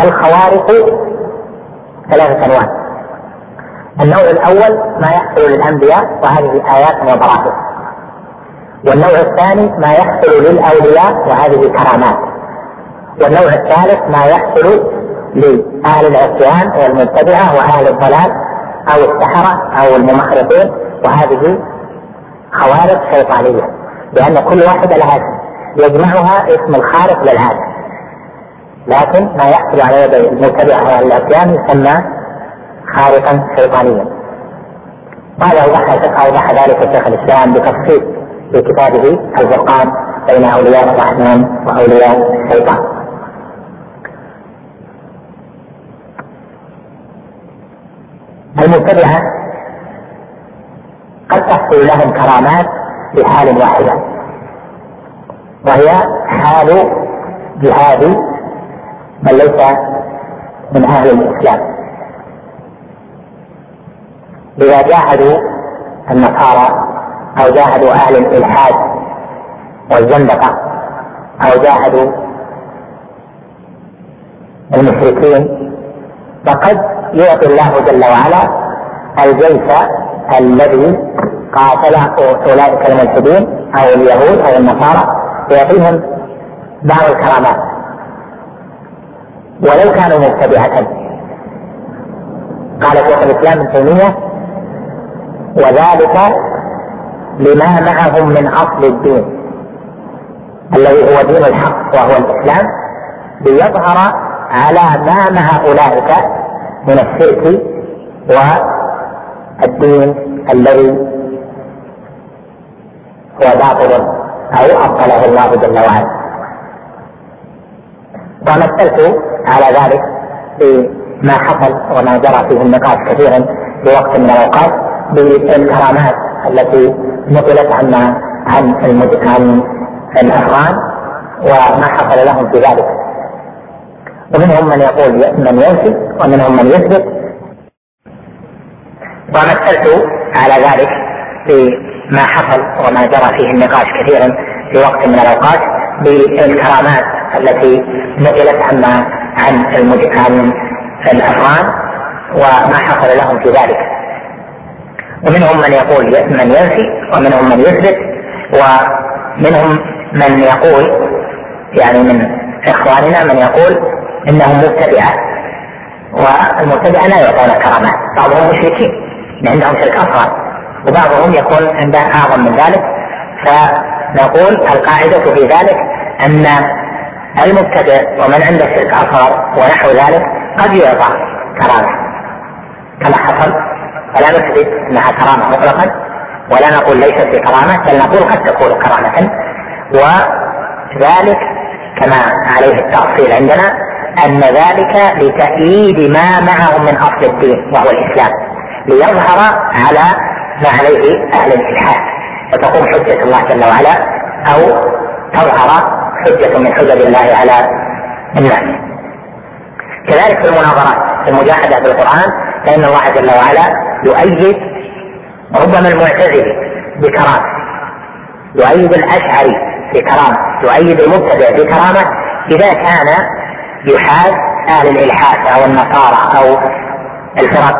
A: الخوارق ثلاثه انواع النوع الاول ما يحصل للانبياء وهذه ايات وبراهين والنوع الثاني ما يحصل للأولياء وهذه كرامات والنوع الثالث ما يحصل لأهل العصيان والمبتدعة وأهل الضلال أو السحرة أو الممخرطين وهذه خوارق شيطانية لأن كل واحدة لها اسم يجمعها اسم الخارق للعادة لكن ما يحصل على يد المبتدعه واهل العصيان يسمى خارقا شيطانيا قال أوضح ذلك ذلك شيخ الإسلام بتفصيل في كتابه الفرقان بين اولياء الرحمن واولياء الشيطان المبتدعه قد تحصل لهم كرامات في حال واحده وهي حال جهاد من ليس من اهل الاسلام اذا جاهدوا النصارى أو جاهدوا أهل الإلحاد والزندقة أو جاهدوا المشركين فقد يعطي الله جل وعلا الجيش الذي قاتل أولئك الملحدين أو اليهود أو النصارى يعطيهم دار الكرامات ولو كانوا مبتدعة قال شيخ الإسلام ابن تيمية وذلك لما معهم من اصل الدين الذي هو دين الحق وهو الاسلام ليظهر على ما مع اولئك من الشرك والدين الذي هو باطل او ابطله الله جل وعلا ومثلت على ذلك بما حصل وما جرى فيه النقاش كثيرا في وقت من الاوقات بالكرامات التي نقلت عن عن عن الافغان وما حصل لهم في ذلك ومنهم من يقول من ينفي ومنهم من يثبت ومثلت على ذلك بما حصل وما جرى فيه النقاش كثيرا في وقت من الاوقات بالكرامات التي نقلت عما عن عن الافغان وما حصل لهم في ذلك ومنهم من يقول من ينفي ومنهم من يثبت ومنهم من يقول يعني من إخواننا من يقول إنهم مبتدعة والمبتدعة لا يعطون كرامات بعضهم مشركين عندهم شرك أصغر وبعضهم يكون عنده أعظم من ذلك فنقول القاعدة في ذلك أن المبتدع ومن عنده شرك أصغر ونحو ذلك قد يعطى كرامة كما حصل فلا نثبت انها كرامه مطلقا ولا نقول ليست بكرامه بل نقول قد تكون كرامه وذلك كما عليه التأصيل عندنا أن ذلك لتأييد ما معهم من أصل الدين وهو الإسلام ليظهر على ما عليه أهل الإلحاد فتقوم حجة الله جل وعلا أو تظهر حجة من حجج الله على الناس كذلك في المناظرات في المجاهدة بالقرآن فإن الله جل وعلا يؤيد ربما المعتزلي بكرامة يؤيد الأشعري بكرامة يؤيد المبتدع بكرامة إذا كان يحاد أهل الإلحاد أو النصارى أو الفرق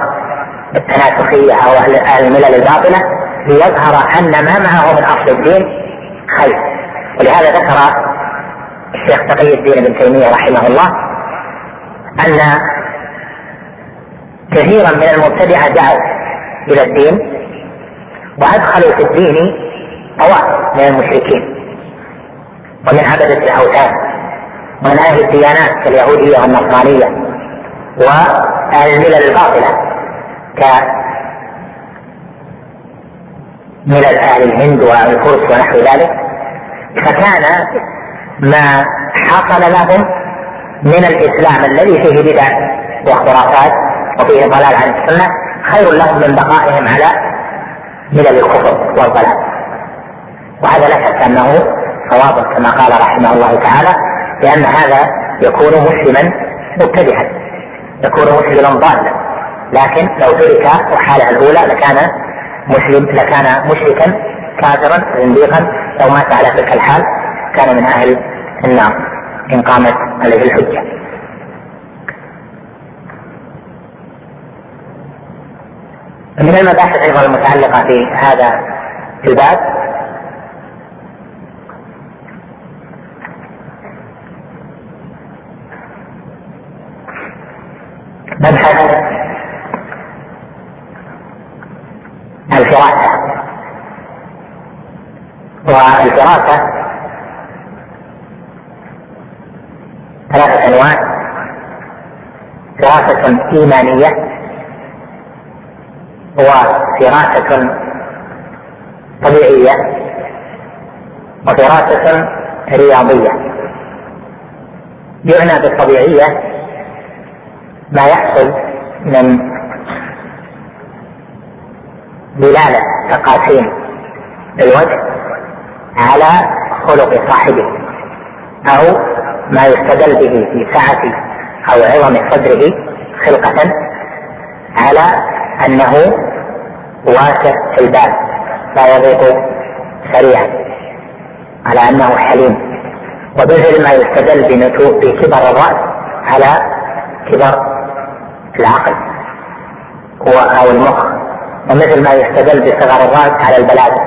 A: التناسخية أو أهل الملل الباطلة ليظهر أن ما معه من أصل الدين خير ولهذا ذكر الشيخ تقي الدين بن تيمية رحمه الله أن كثيرا من المبتدعة دعوا إلى الدين وأدخلوا في الدين طوائف من المشركين ومن عبدة الأوثان ومن أهل الديانات كاليهودية والنصرانية وأهل الملل الباطلة ك أهل الهند والفرس ونحو ذلك فكان ما حصل لهم من الإسلام الذي فيه بدع وخرافات وفيه ضلال عن السنه خير لهم من بقائهم على ملل الكفر والضلال وهذا لا شك انه صواب كما قال رحمه الله تعالى لان هذا يكون مسلما مبتدعا يكون مسلما ضالا لكن لو ترك الحاله الاولى لكان مسلم لكان مشركا كافرا زنديقا لو مات على تلك الحال كان من اهل النار ان قامت عليه الحجه من المباحث ايضا المتعلقه في هذا الباب مبحث الفراسة والفراسة ثلاثة أنواع فراسة إيمانية هو فراسة طبيعية وفراسة رياضية يعنى بالطبيعية ما يحصل من دلالة تقاسيم الوجه على خلق صاحبه أو ما يستدل به في سعة أو عظم صدره خلقة على أنه واسع في البال لا يضيق سريعا على انه حليم وبذل ما يستدل بكبر الراس على كبر العقل او المخ ومثل ما يستدل بصغر الراس على البلاغه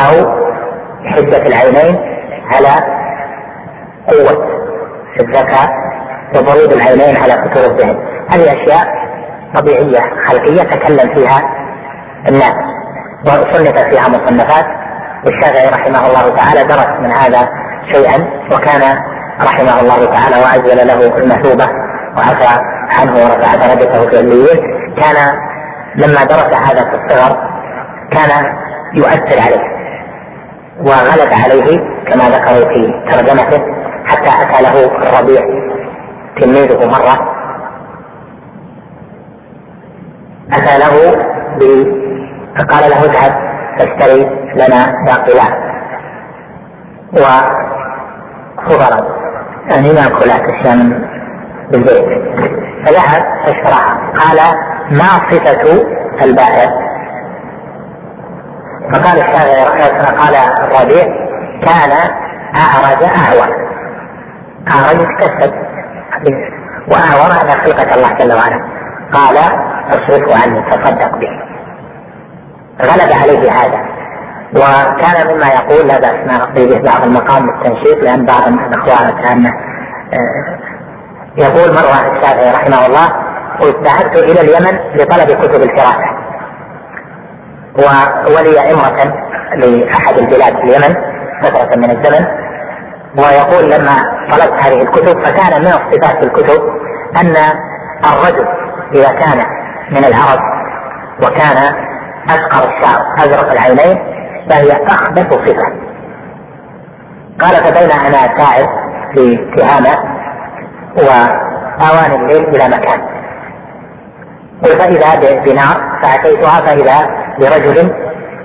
A: او حده العينين على قوه الذكاء وبرود العينين على فتور الذهن هذه اشياء طبيعيه خلقيه تكلم فيها الناس وصنف فيها مصنفات والشافعي رحمه الله تعالى درس من هذا شيئا وكان رحمه الله تعالى وعزل له المثوبه وعفى عنه ورفع درجته في الليل كان لما درس هذا في الصغر كان يؤثر عليه وغلب عليه كما ذكروا في ترجمته حتى اتى له الربيع تلميذه مره اتى له ب فقال له اذهب فاشتري لنا باقلات وخضرا يعني ناكلها الشام بالبيت فذهب فاشتراها قال ما صفة البائع فقال الشافعي رحمه الله قال الربيع كان أعرج أعور أعرج كسب وأعور على خلقة الله جل وعلا قال اصرفه عني تصدق به غلب عليه هذا وكان مما يقول لا بأس ما نقضي به بعض المقام بالتنشيط لأن بعض الإخوان كان آه، يقول مرة الشافعي رحمه الله قلت ذهبت إلى اليمن لطلب كتب الكراسة وولي امرة لأحد البلاد في اليمن فترة من الزمن ويقول لما طلبت هذه الكتب فكان من الصفات في الكتب أن الرجل إذا كان من العرب وكان أشقر الشعر أزرق العينين فهي أخبث صفة قال فبين أنا سائر في تهامة وآواني الليل إلى مكان قل فإذا بنار فأتيتها فإذا برجل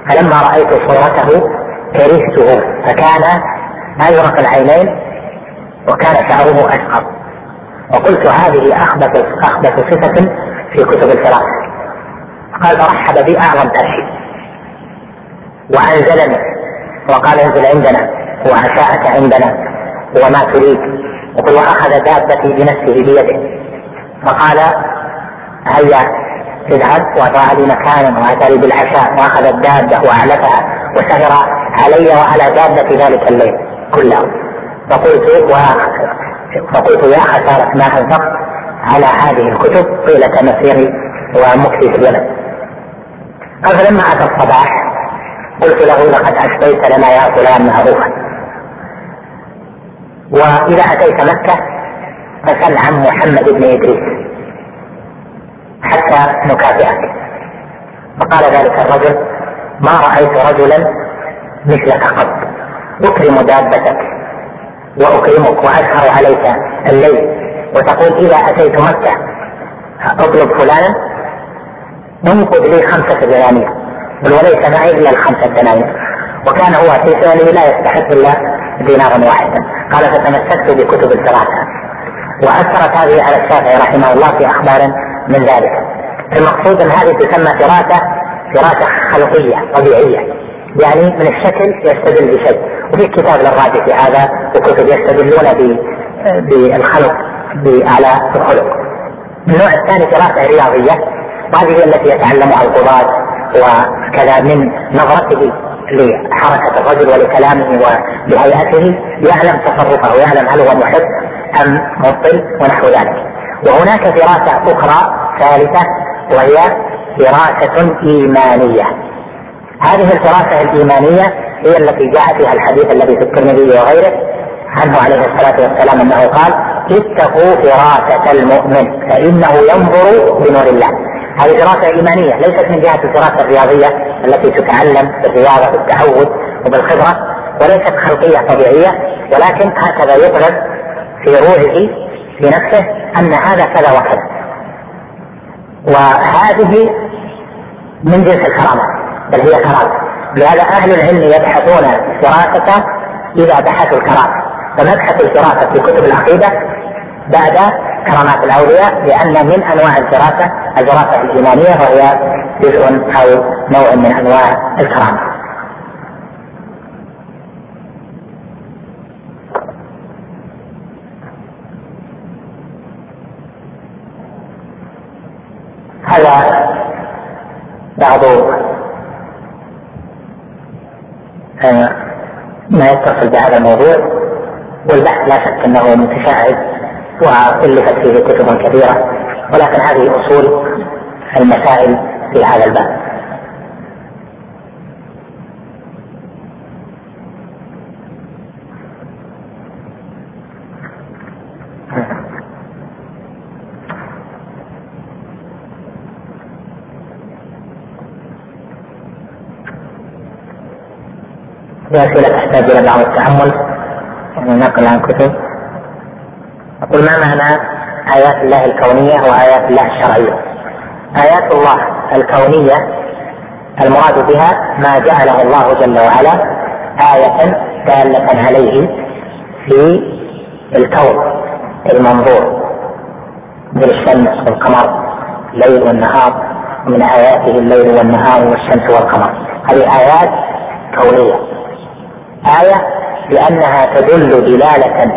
A: فلما رأيت صورته كرهته فكان أزرق العينين وكان شعره أشقر وقلت هذه أخبث أخبث صفة في كتب الفرائض قال رحب بي اعظم ترحيب وانزلني وقال انزل عندنا وعشاءك عندنا وما تريد يقول واخذ دابتي بنفسه بيده فقال هيا اذهب وضع لي مكانا واتى لي بالعشاء واخذ الدابه واعلفها وسهر علي وعلى دابه ذلك الليل كله فقلت و... فقلت يا خساره ما انفقت على هذه الكتب طيله مسيري ومكثي في اليمن قال فلما اتى الصباح قلت له لقد اشتيت لنا يا فلان معروفا واذا اتيت مكه فسل عن محمد بن ادريس حتى نكافئك فقال ذلك الرجل ما رايت رجلا مثلك قط اكرم دابتك واكرمك واسهر عليك الليل وتقول اذا اتيت مكه اطلب فلانا ننفذ لي خمسة دنانير بل وليس معي إلا الخمسة دنانير وكان هو في فعله لا يستحق إلا دينارا واحدا قال فتمسكت بكتب الثلاثة وأثرت هذه على الشافعي رحمه الله في أخبار من ذلك المقصود أن هذه تسمى فراسة فراسة خلقية طبيعية يعني من الشكل يستدل بشيء وفي كتاب للراجع في هذا وكتب يستدلون بالخلق على الخلق النوع الثاني دراسة رياضية وهذه التي يتعلمها القضاة وكذا من نظرته لحركة الرجل ولكلامه ولهيئته يعلم تصرفه ويعلم هل هو محب أم مبطل ونحو ذلك وهناك دراسة أخرى ثالثة وهي دراسة إيمانية هذه الدراسة الإيمانية هي التي جاء فيها الحديث الذي في الترمذي وغيره عنه عليه الصلاة والسلام أنه قال اتقوا فراسة المؤمن فإنه ينظر بنور الله هذه دراسة إيمانية ليست من جهة الدراسة الرياضية التي تتعلم بالرياضة بالتعود وبالخبرة وليست خلقية طبيعية ولكن هكذا يطلب في روحه في نفسه أن هذا كذا وكذا وهذه من جنس الكرامة بل هي كرامة لهذا أهل العلم يبحثون دراسة إذا بحثوا الكرامة فمبحث الدراسة في كتب العقيدة بعد كرامات الاولياء لان من انواع الجراسه الجراسه الايمانيه وهي جزء او نوع من انواع الكرامه. هذا بعض آه، ما يتصل بهذا الموضوع والبحث لا شك انه متشعب والفت فيه كتب كثيره ولكن هذه اصول المسائل في هذا الباب في أسئلة تحتاج إلى بعض التحمل يعني نقل عن كتب قل ما معنى آيات الله الكونية وآيات الله الشرعية آيات الله الكونية المراد بها ما جعله الله جل وعلا آية دالة عليه في الكون المنظور من الشمس والقمر الليل والنهار من آياته الليل والنهار والشمس والقمر هذه آيات كونية آية لأنها تدل دلالة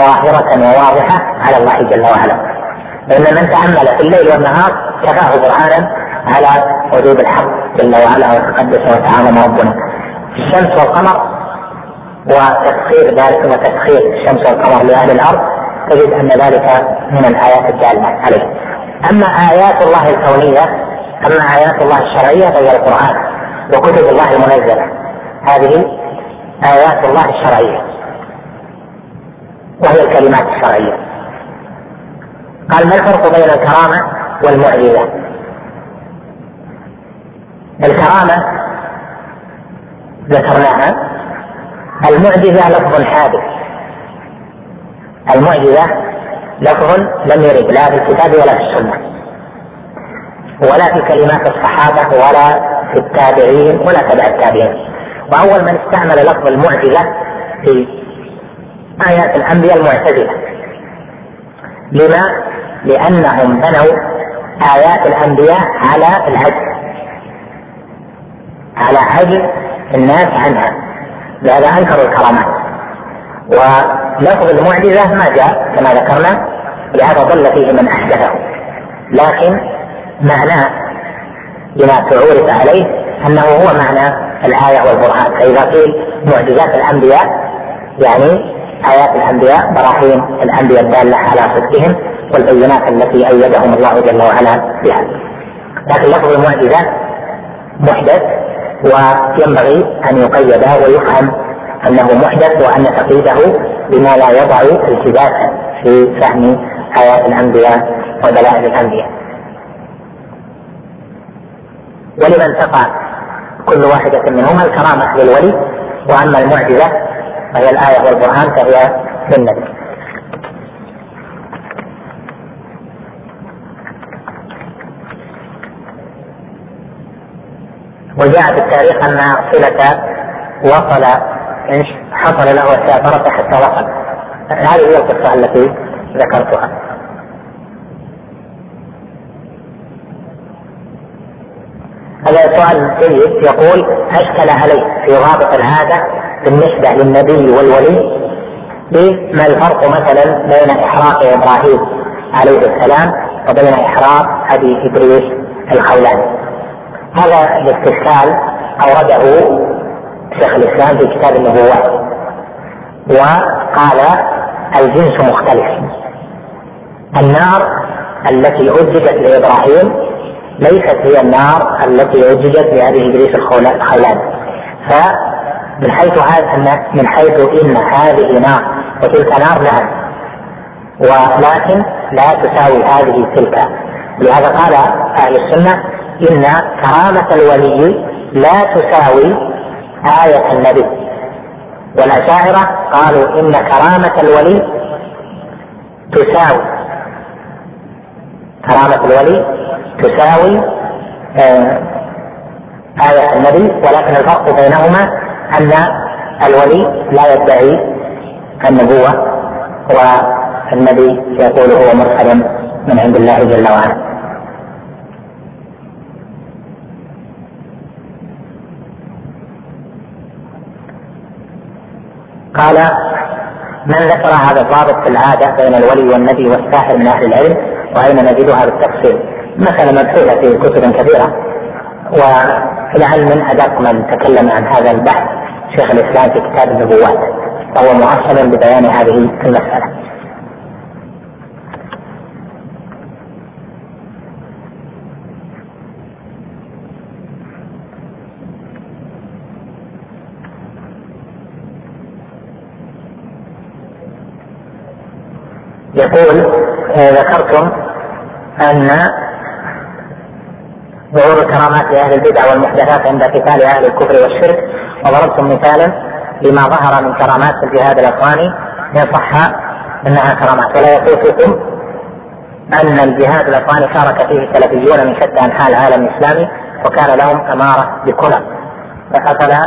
A: ظاهرة وواضحة على الله جل وعلا إن من تأمل في الليل والنهار كفاه برهانا على وجود الحق جل وعلا وتقدس وتعالى ربنا الشمس والقمر وتسخير ذلك وتسخير الشمس والقمر لأهل الأرض تجد أن ذلك من الآيات الدالة عليه أما آيات الله الكونية أما آيات الله الشرعية فهي القرآن وكتب الله المنزلة هذه آيات الله الشرعية وهي الكلمات الشرعية قال ما الفرق بين الكرامة والمعجزة الكرامة ذكرناها المعجزة لفظ حادث المعجزة لفظ لم يرد لا في الكتاب ولا في السنة ولا في كلمات الصحابة ولا في التابعين ولا تبع التابعين وأول من استعمل لفظ المعجزة في آيات الأنبياء المعتزلة لما؟ لأنهم بنوا آيات الأنبياء على العجز على عجز الناس عنها لهذا أنكروا الكرامات ولفظ المعجزة ما جاء كما ذكرنا لهذا ضل فيه من أحدثه لكن معناه بما تعورف عليه أنه هو معنى الآية والقرآن فإذا قيل معجزات الأنبياء يعني آيات الأنبياء براهين الأنبياء الدالة على صدقهم والبينات التي أيدهم الله جل وعلا بها لكن لفظ المعجزة محدث وينبغي أن يقيد ويفهم أنه محدث وأن تقييده بما لا يضع التباسا في فهم آيات الأنبياء ودلائل الأنبياء ولمن تقع كل واحدة منهما الكرامة للولي وأما المعجزة وهي الآية والبرهان فهي للنبي وجاء في التاريخ أن صلة وصل حصل له السافرة حتى وصل هذه هي القصة التي ذكرتها هذا سؤال جيد يقول أشكل علي في رابط هذا بالنسبة للنبي والولي بما الفرق مثلا بين إحراق إبراهيم عليه السلام وبين إحراق أبي إدريس الخولاني هذا الاستشكال أورده شيخ الإسلام في كتاب النبوات وقال الجنس مختلف النار التي أجدت لإبراهيم ليست هي النار التي أجدت لأبي إدريس الخولاني من حيث هذا ان من حيث ان هذه نار وتلك نار نعم ولكن لا تساوي هذه تلك لهذا قال اهل السنه ان كرامه الولي لا تساوي آية النبي والأشاعرة قالوا إن كرامة الولي تساوي كرامة الولي تساوي آه، آية النبي ولكن الفرق بينهما أن الولي لا يدعي النبوة والنبي يقول هو مرسل من عند الله جل وعلا قال من ذكر هذا الضابط في العادة بين الولي والنبي والساحر من أهل العلم وأين نجدها بالتفصيل مثلا مبحوثة في كتب كثيرة ولعل من أدق من تكلم عن هذا البحث شيخ الاسلام في كتاب النبوات فهو معصب ببيان هذه المساله. يقول آه، ذكرتم أن ظهور الكرامات لأهل البدع والمحدثات عند قتال أهل الكفر والشرك وضربتم مثالا لما ظهر من كرامات الجهاد الاخواني ان صح انها كرامات ولا يخوفكم ان الجهاد الاخواني شارك فيه السلفيون من شتى انحاء العالم الاسلامي وكان لهم اماره بكلى فافلا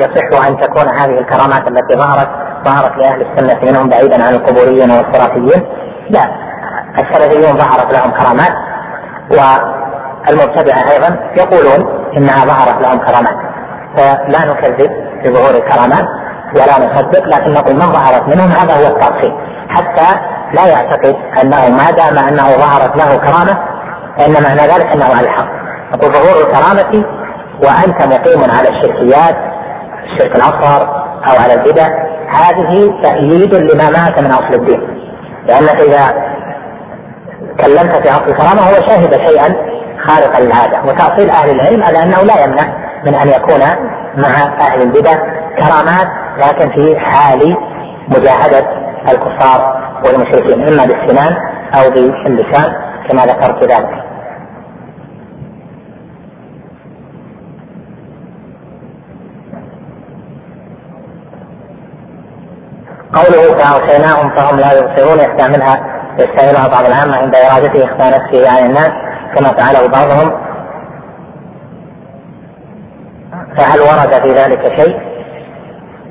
A: يصح ان تكون هذه الكرامات التي ظهرت ظهرت لاهل السنه منهم بعيدا عن القبوريين والصرافيين لا السلفيون ظهرت لهم كرامات والمبتدعه ايضا يقولون انها ظهرت لهم كرامات فلا نكذب بظهور الكرامات ولا نصدق لكن نقول من ظهرت منهم هذا هو الترخيص حتى لا يعتقد انه ما دام انه ظهرت له كرامه فان معنى ذلك انه على الحق نقول ظهور الكرامه وانت مقيم على الشركيات الشرك الاصغر او على البدع هذه تأييد لما مات من اصل الدين لانك اذا كلمت في اصل الكرامه هو شهد شيئا خارقا للعاده وتاصيل اهل العلم على انه لا يمنع من أن يكون مع أهل البدع كرامات لكن في حال مجاهدة الكفار والمشركين إما بالسنان أو باللسان كما ذكرت ذلك قوله فأغشيناهم فهم لا يبصرون يستعملها يستعملها بعض العامة عند إرادته إخفاء نفسه عن الناس كما فعله بعضهم فهل ورد في ذلك شيء؟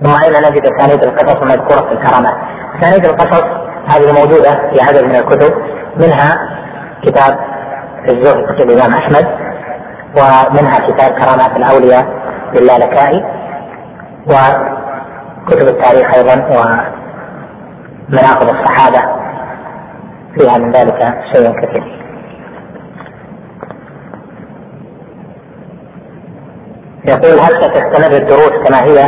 A: ثم نعم، اين نجد اسانيد القصص المذكوره في الكرامات. اسانيد القصص هذه موجوده في عدد من الكتب منها كتاب الزهد للامام احمد ومنها كتاب كرامات الاولياء للالكائي وكتب التاريخ ايضا ومناقب الصحابه فيها من ذلك شيء كثير. يقول هل ستستمر الدروس كما هي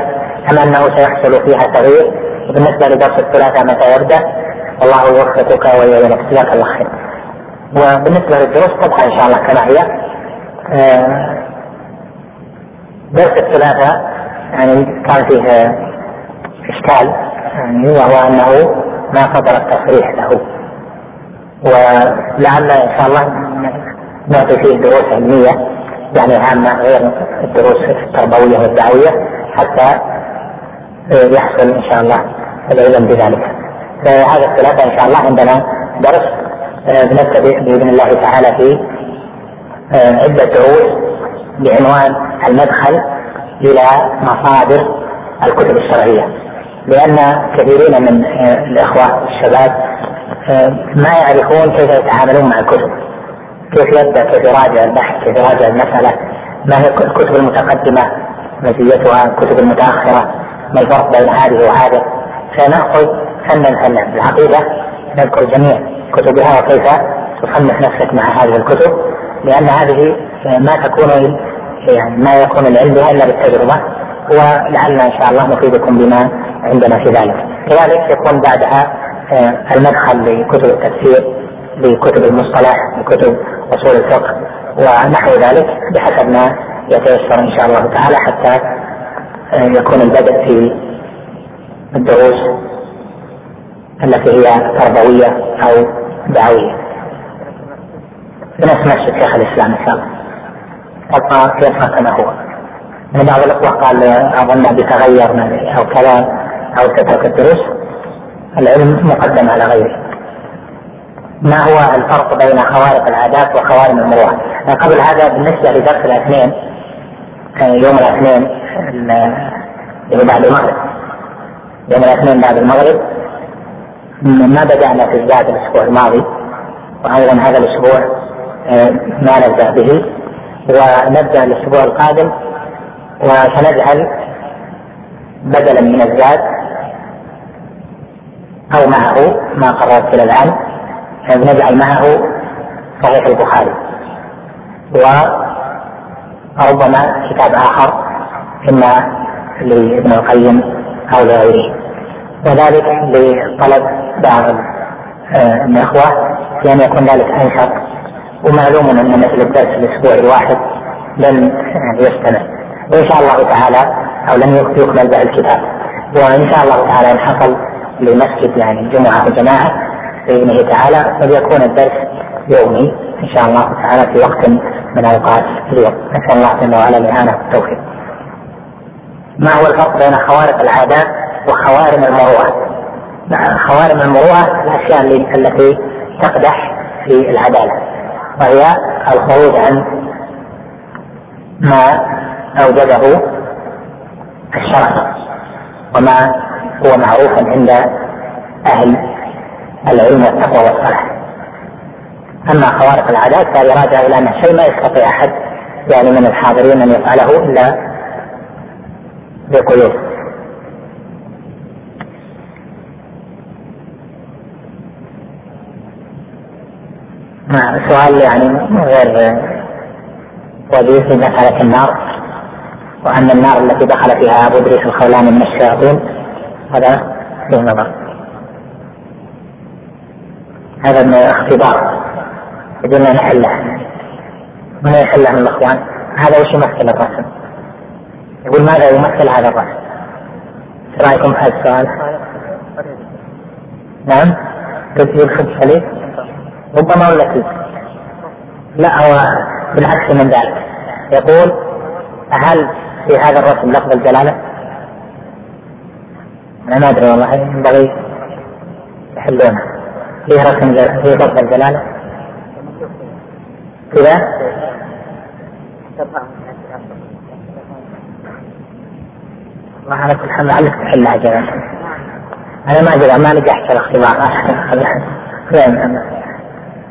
A: أم أنه سيحصل فيها تغيير؟ وبالنسبة لدرس الثلاثاء متى يبدأ؟ والله يوفقك ويعينك جزاك الله خير. وبالنسبة للدروس تبقى إن شاء الله كما هي. آه، درس الثلاثاء يعني كان فيه إشكال يعني وهو أنه ما صدر التصريح له ولعل إن شاء الله نعطي فيه دروس علمية يعني عامة غير الدروس التربوية والدعوية حتى آه، يحصل إن شاء الله العلم بذلك. هذا الثلاثة إن شاء الله عندنا درس آه، بنبتدئ بإذن الله تعالى في آه، عدة دروس بعنوان المدخل إلى مصادر الكتب الشرعية لأن كثيرين من الإخوة الشباب ما يعرفون كيف يتعاملون مع الكتب كيف يبدا كيف يراجع البحث كيف يراجع المساله ما هي الكتب المتقدمه مزيتها الكتب المتاخره ما الفرق بين هذه وهذه سناخذ فنا فنا العقيده نذكر جميع كتبها وكيف تصنف نفسك مع هذه الكتب لان هذه ما تكون يعني ما يكون العلم بها الا بالتجربه ولعلنا ان شاء الله نفيدكم بما عندنا في ذلك كذلك يكون بعدها آه، المدخل لكتب التفسير لكتب المصطلح لكتب اصول الفقه ونحو ذلك بحسب ما يتيسر ان شاء الله تعالى حتى آه، يكون البدء في الدروس التي هي تربويه او دعويه بنفس نفس شيخ الاسلام ان شاء الله يبقى كما هو من بعض الاخوه قال اظن بتغير او كذا او تترك الدروس العلم مقدم على غيره ما هو الفرق بين خوارق العادات وخوارم المروءة؟ آه، قبل هذا بالنسبة لدرس الاثنين آه، يوم الاثنين اللي يعني بعد المغرب يوم الاثنين بعد المغرب ما بدأنا في الزاد الأسبوع الماضي وأيضا هذا الأسبوع آه، ما نبدأ به ونبدأ الأسبوع القادم وسنجعل بدلا من الزاد أو معه ما قررت إلى الآن نجعل معه صحيح البخاري وربما كتاب آخر إما لابن القيم أو لغيره وذلك لطلب بعض آه، الإخوة لأن يكون ذلك أنشط ومعلوم أن مثل الدرس الأسبوع الواحد لن يستمر وإن شاء الله تعالى أو لن يقبل بها الكتاب وإن شاء الله تعالى إن حصل لمسجد يعني جمعة وجماعة بإذنه تعالى وليكون الدرس يومي إن شاء الله تعالى في وقت من أوقات اليوم نسأل الله جل وعلا الإعانة والتوفيق ما هو الفرق بين خوارق العادات وخوارم المروءة نعم، خوارم المروءة الأشياء التي تقدح في العدالة وهي الخروج عن ما أوجده الشرع وما هو معروف عند أهل العلم والتقوى والصلاح اما خوارق العادات فهذه راجعه الى ان شيء ما يستطيع احد يعني من الحاضرين ان يفعله الا بقيود مع سؤال يعني غير وجيه في مسألة النار وأن النار التي دخل فيها أبو إدريس الخولاني من الشياطين هذا فيه نظر هذا من الاختبار ان نحله من يحله من الاخوان هذا وش يمثل الرسم يقول ماذا يمثل هذا الرسم ايش رايكم في هذا السؤال؟ نعم قلت الخبز صليب ربما ولا لا هو بالعكس من ذلك يقول هل في هذا الرسم لفظ الجلاله؟ انا ما ادري والله ينبغي يحلونه في رسم في رسم الجلالة كذا ما على كل حال لعلك تحلها جلالة أنا ما أدري ما نجحت في الاختبار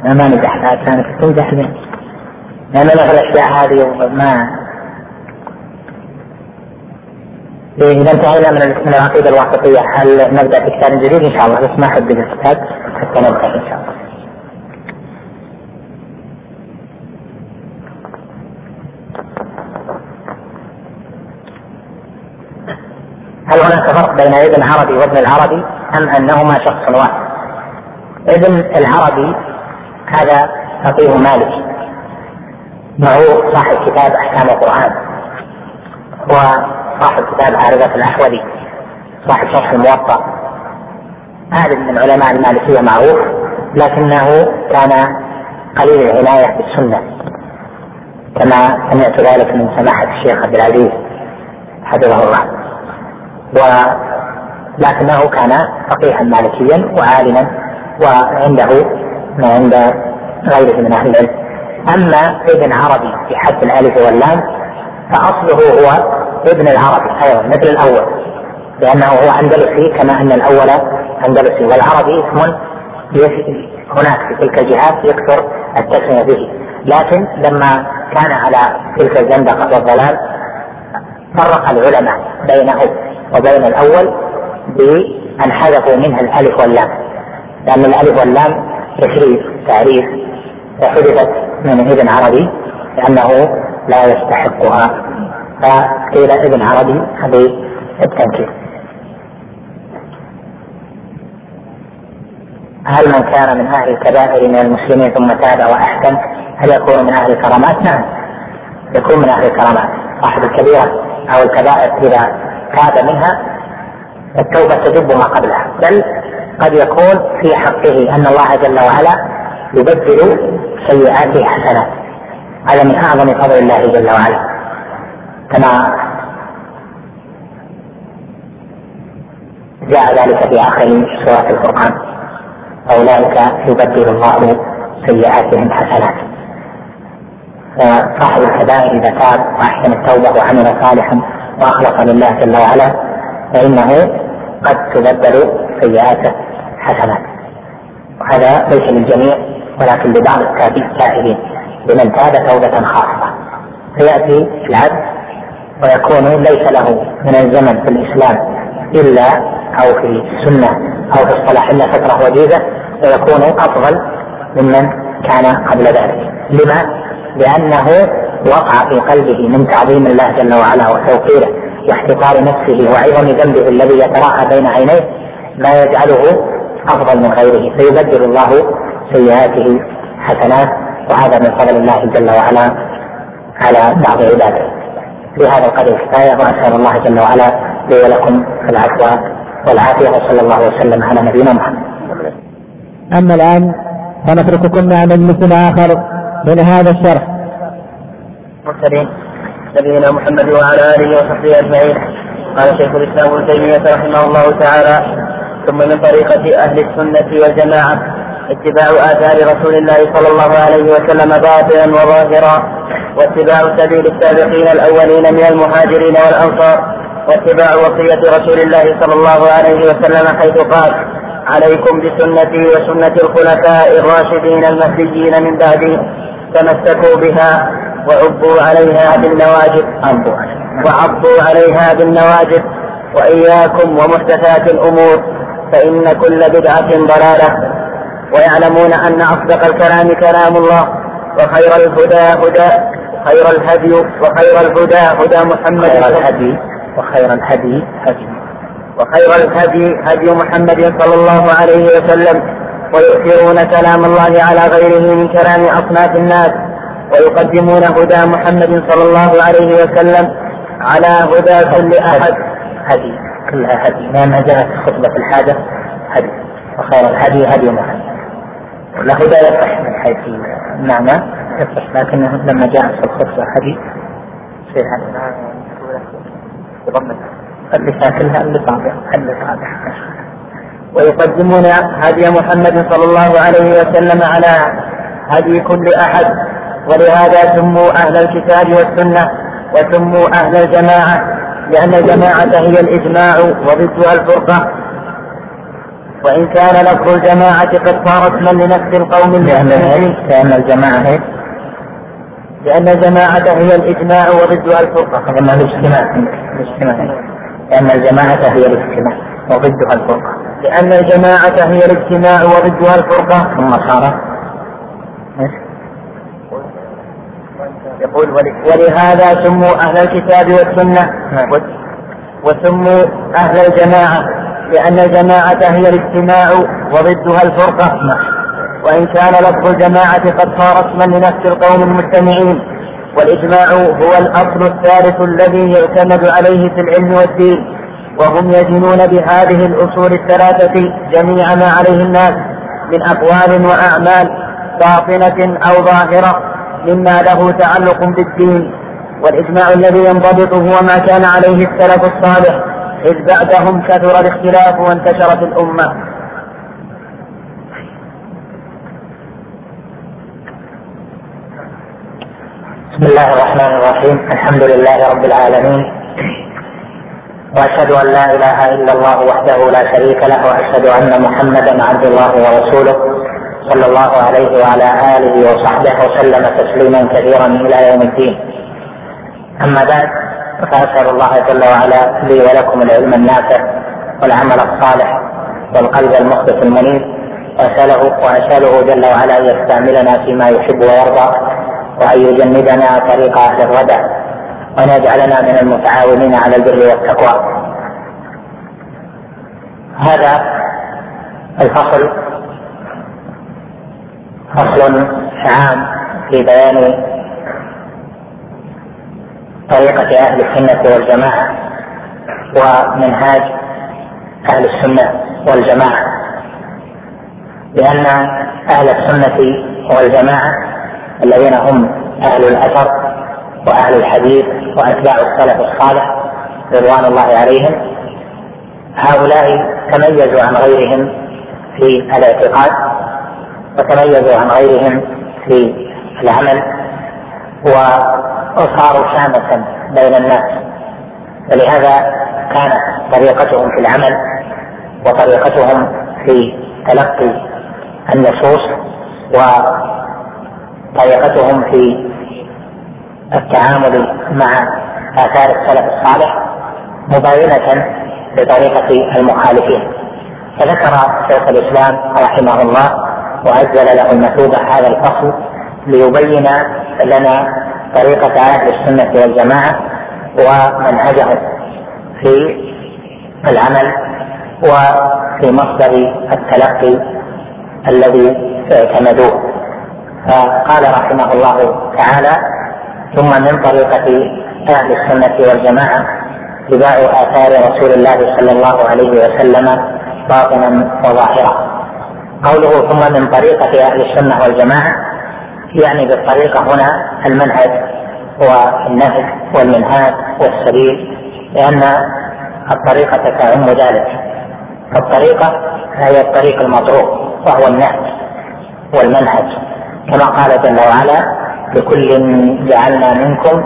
A: أنا [LAUGHS] ما نجحت كانت تنجح لي لأن أنا في الأشياء هذه وما إيه، إذا انتهينا من العقيدة الواسطية هل نبدأ في كتاب جديد إن شاء الله بس ما أحب الكتاب حتى نبحث ان شاء الله هل هناك فرق بين ابن عربي وابن العربي ام انهما شخص واحد؟ ابن العربي هذا فقيه مالك وهو صاحب كتاب احكام القران وصاحب كتاب عارضه الاحوذي صاحب شرح الموطأ عالم من علماء المالكية معروف لكنه كان قليل العناية بالسنة كما سمعت ذلك من سماحة الشيخ عبد العزيز حفظه الله ولكنه كان فقيها مالكيا وعالما وعنده ما عند غيره من أهل العلم أما ابن عربي في حد الألف واللام فأصله هو ابن العربي أيضا مثل الأول لأنه هو أندلسي كما أن الأول الأندلسي والعربي اسم هناك في تلك الجهات يكثر التسمية به لكن لما كان على تلك الزندقة والضلال فرق العلماء بينه وبين الأول بأن حذفوا منها الألف واللام لأن الألف واللام تشريف تعريف وحذفت من ابن عربي لأنه لا يستحقها فقيل ابن عربي هذه التنكيل هل من كان من أهل الكبائر من المسلمين ثم تاب وأحسن هل يكون من أهل الكرامات؟ نعم يكون من أهل الكرامات صاحب الكبيرة أو الكبائر إذا تاب منها التوبة تجب ما قبلها بل قد يكون في حقه أن الله جل وعلا يبدل سيئاته حسنات هذا من أعظم فضل الله جل وعلا كما جاء ذلك في آخر سورة القرآن أولئك يبدل الله سيئاتهم حسنات فصاحب الكبائر إذا تاب وأحسن التوبة وعمل صالحا وأخلص لله جل وعلا فإنه قد تبدل سيئاته حسنات وهذا ليس للجميع ولكن لبعض التائبين لمن تاب توبة خاصة فيأتي العبد ويكون ليس له من الزمن في الإسلام إلا أو في السنة أو في الصلاح إلا فترة وجيزة سيكون أفضل ممن كان قبل ذلك لما؟ لأنه وقع في قلبه من تعظيم الله جل وعلا وتوقيره واحتقار نفسه وعظم ذنبه الذي يتراءى بين عينيه ما يجعله أفضل من غيره فيبدل الله سيئاته حسنات وهذا من فضل الله جل وعلا على بعض عباده بهذا القدر كفاية وأسأل الله جل وعلا لي ولكم العفو والعافية وصلى الله وسلم على نبينا محمد أما الآن فنترككم مع مجلس آخر من هذا الشرح
B: مرسلين نبينا محمد وعلى آله وصحبه أجمعين قال شيخ الإسلام ابن تيمية رحمه الله تعالى ثم من طريقة أهل السنة والجماعة اتباع آثار رسول الله صلى الله عليه وسلم باطنا وظاهرا واتباع سبيل السابقين الأولين من المهاجرين والأنصار واتباع وصية رسول الله صلى الله عليه وسلم حيث قال عليكم بسنتي وسنة الخلفاء الراشدين المهديين من بعدي تمسكوا بها وعبوا عليها بالنواجذ عبوا وعبوا عليها بالنواجذ وإياكم ومحدثات الأمور فإن كل بدعة ضلالة ويعلمون أن أصدق الكلام كلام الله وخير الهدى هدى
A: خير
B: الهدي وخير الهدى هدى محمد
A: خير الهدي وخير الهدي هدي
B: وخير الهدي هدي محمد صلى الله عليه وسلم ويؤثرون كلام الله على غيره من كلام أصناف الناس ويقدمون هدى محمد صلى الله عليه وسلم على هدى كل أحد
A: هدي كلها هدي ما جاءت خطبة الحاجة هدي وخير الهدي هدي محمد وله هدى يصح من حيث المعنى نعم. يصح لكنه لما جاءت في الخطبة هدي شيء هذا نعم. اللي شاكلها اللي اللي
B: ويقدمون هدي محمد صلى الله عليه وسلم على هدي كل أحد ولهذا سموا أهل الكتاب والسنة وسموا أهل الجماعة لأن الجماعة هي الإجماع وضدها الفرقة وإن كان لفظ الجماعة قد صار اسما لنفس القوم المسلمين لأن
A: الجماعة
B: لأن الجماعة هي الإجماع وضدها
A: الفرقة هذا الاجتماع الاجتماع لأن الجماعة هي
B: الاجتماع وضدها الفرقة لأن
A: الجماعة هي
B: الاجتماع وضدها
A: الفرقة
B: ثم صار يقول ولهذا سموا أهل الكتاب والسنة نعم. وسموا أهل الجماعة لأن الجماعة هي الاجتماع وضدها الفرقة نعم. وإن كان لفظ الجماعة قد صار اسما لنفس القوم المجتمعين والإجماع هو الأصل الثالث الذي يعتمد عليه في العلم والدين وهم يدينون بهذه الأصول الثلاثة جميع ما عليه الناس من أقوال وأعمال باطنة أو ظاهرة مما له تعلق بالدين والإجماع الذي ينضبط هو ما كان عليه السلف الصالح إذ بعدهم كثر الاختلاف وانتشرت الأمة
A: بسم الله الرحمن الرحيم الحمد لله رب العالمين واشهد ان لا اله الا الله وحده لا شريك له واشهد ان محمدا عبد الله ورسوله صلى الله عليه وعلى اله وصحبه وسلم تسليما كثيرا الى يوم الدين اما بعد فاسال الله جل وعلا لي ولكم العلم النافع والعمل الصالح والقلب المخبث المنيب واساله واساله جل وعلا ان يستعملنا فيما يحب ويرضى وأن يجنبنا طريق أهل الردى وأن يجعلنا من المتعاونين على البر والتقوى هذا الفصل فصل عام في بيان طريقة أهل السنة والجماعة ومنهاج أهل السنة والجماعة لأن أهل السنة والجماعة الذين هم أهل الأثر وأهل الحديث وأتباع السلف الصالح رضوان الله عليهم هؤلاء تميزوا عن غيرهم في الاعتقاد وتميزوا عن غيرهم في العمل وصاروا شامة بين الناس ولهذا كانت طريقتهم في العمل وطريقتهم في تلقي النصوص و طريقتهم في التعامل مع آثار السلف الصالح مباينة لطريقة المخالفين فذكر شيخ الإسلام رحمه الله وأجل له المثوبة هذا الفصل ليبين لنا طريقة أهل السنة والجماعة ومنهجهم في العمل وفي مصدر التلقي الذي اعتمدوه فقال رحمه الله تعالى ثم من طريقة أهل السنة والجماعة اتباع آثار رسول الله صلى الله عليه وسلم باطنا وظاهرا قوله ثم من طريقة أهل السنة والجماعة يعني بالطريقة هنا المنهج والنهج والمنهاج والسبيل لأن الطريقة تعم ذلك الطريقة هي الطريق المطروح وهو النهج والمنهج كما قال جل وعلا لكل جعلنا منكم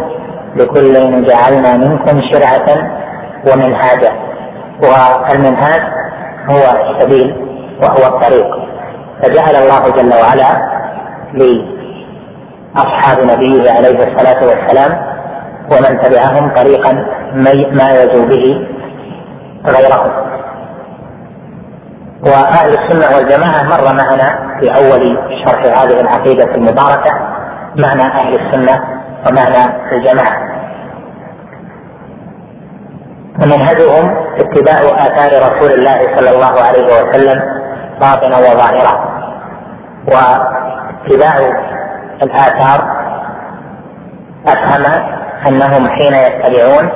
A: لكل جعلنا منكم شرعة ومنهاجا والمنهاج هو السبيل وهو الطريق فجعل الله جل وعلا لأصحاب نبيه عليه الصلاة والسلام ومن تبعهم طريقا ما يزو به غيرهم واهل السنه والجماعه مر معنا في اول شرح هذه العقيده المباركه معنى اهل السنه ومعنى الجماعه. ومنهجهم اتباع اثار رسول الله صلى الله عليه وسلم باطنا وظاهرا. واتباع الاثار افهم انهم حين يتبعون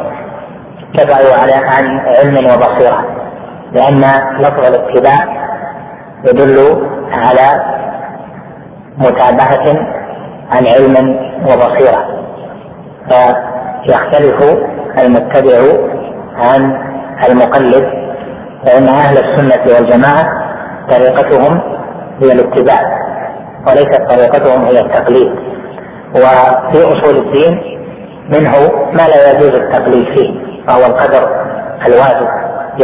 A: اتبعوا على عن علم وبصيره لأن لفظ الاتباع يدل على متابعة عن علم وبصيرة فيختلف المتبع عن المقلد فإن أهل السنة والجماعة طريقتهم هي الاتباع وليست طريقتهم هي التقليد وفي أصول الدين منه ما لا يجوز التقليد فيه وهو القدر الواجب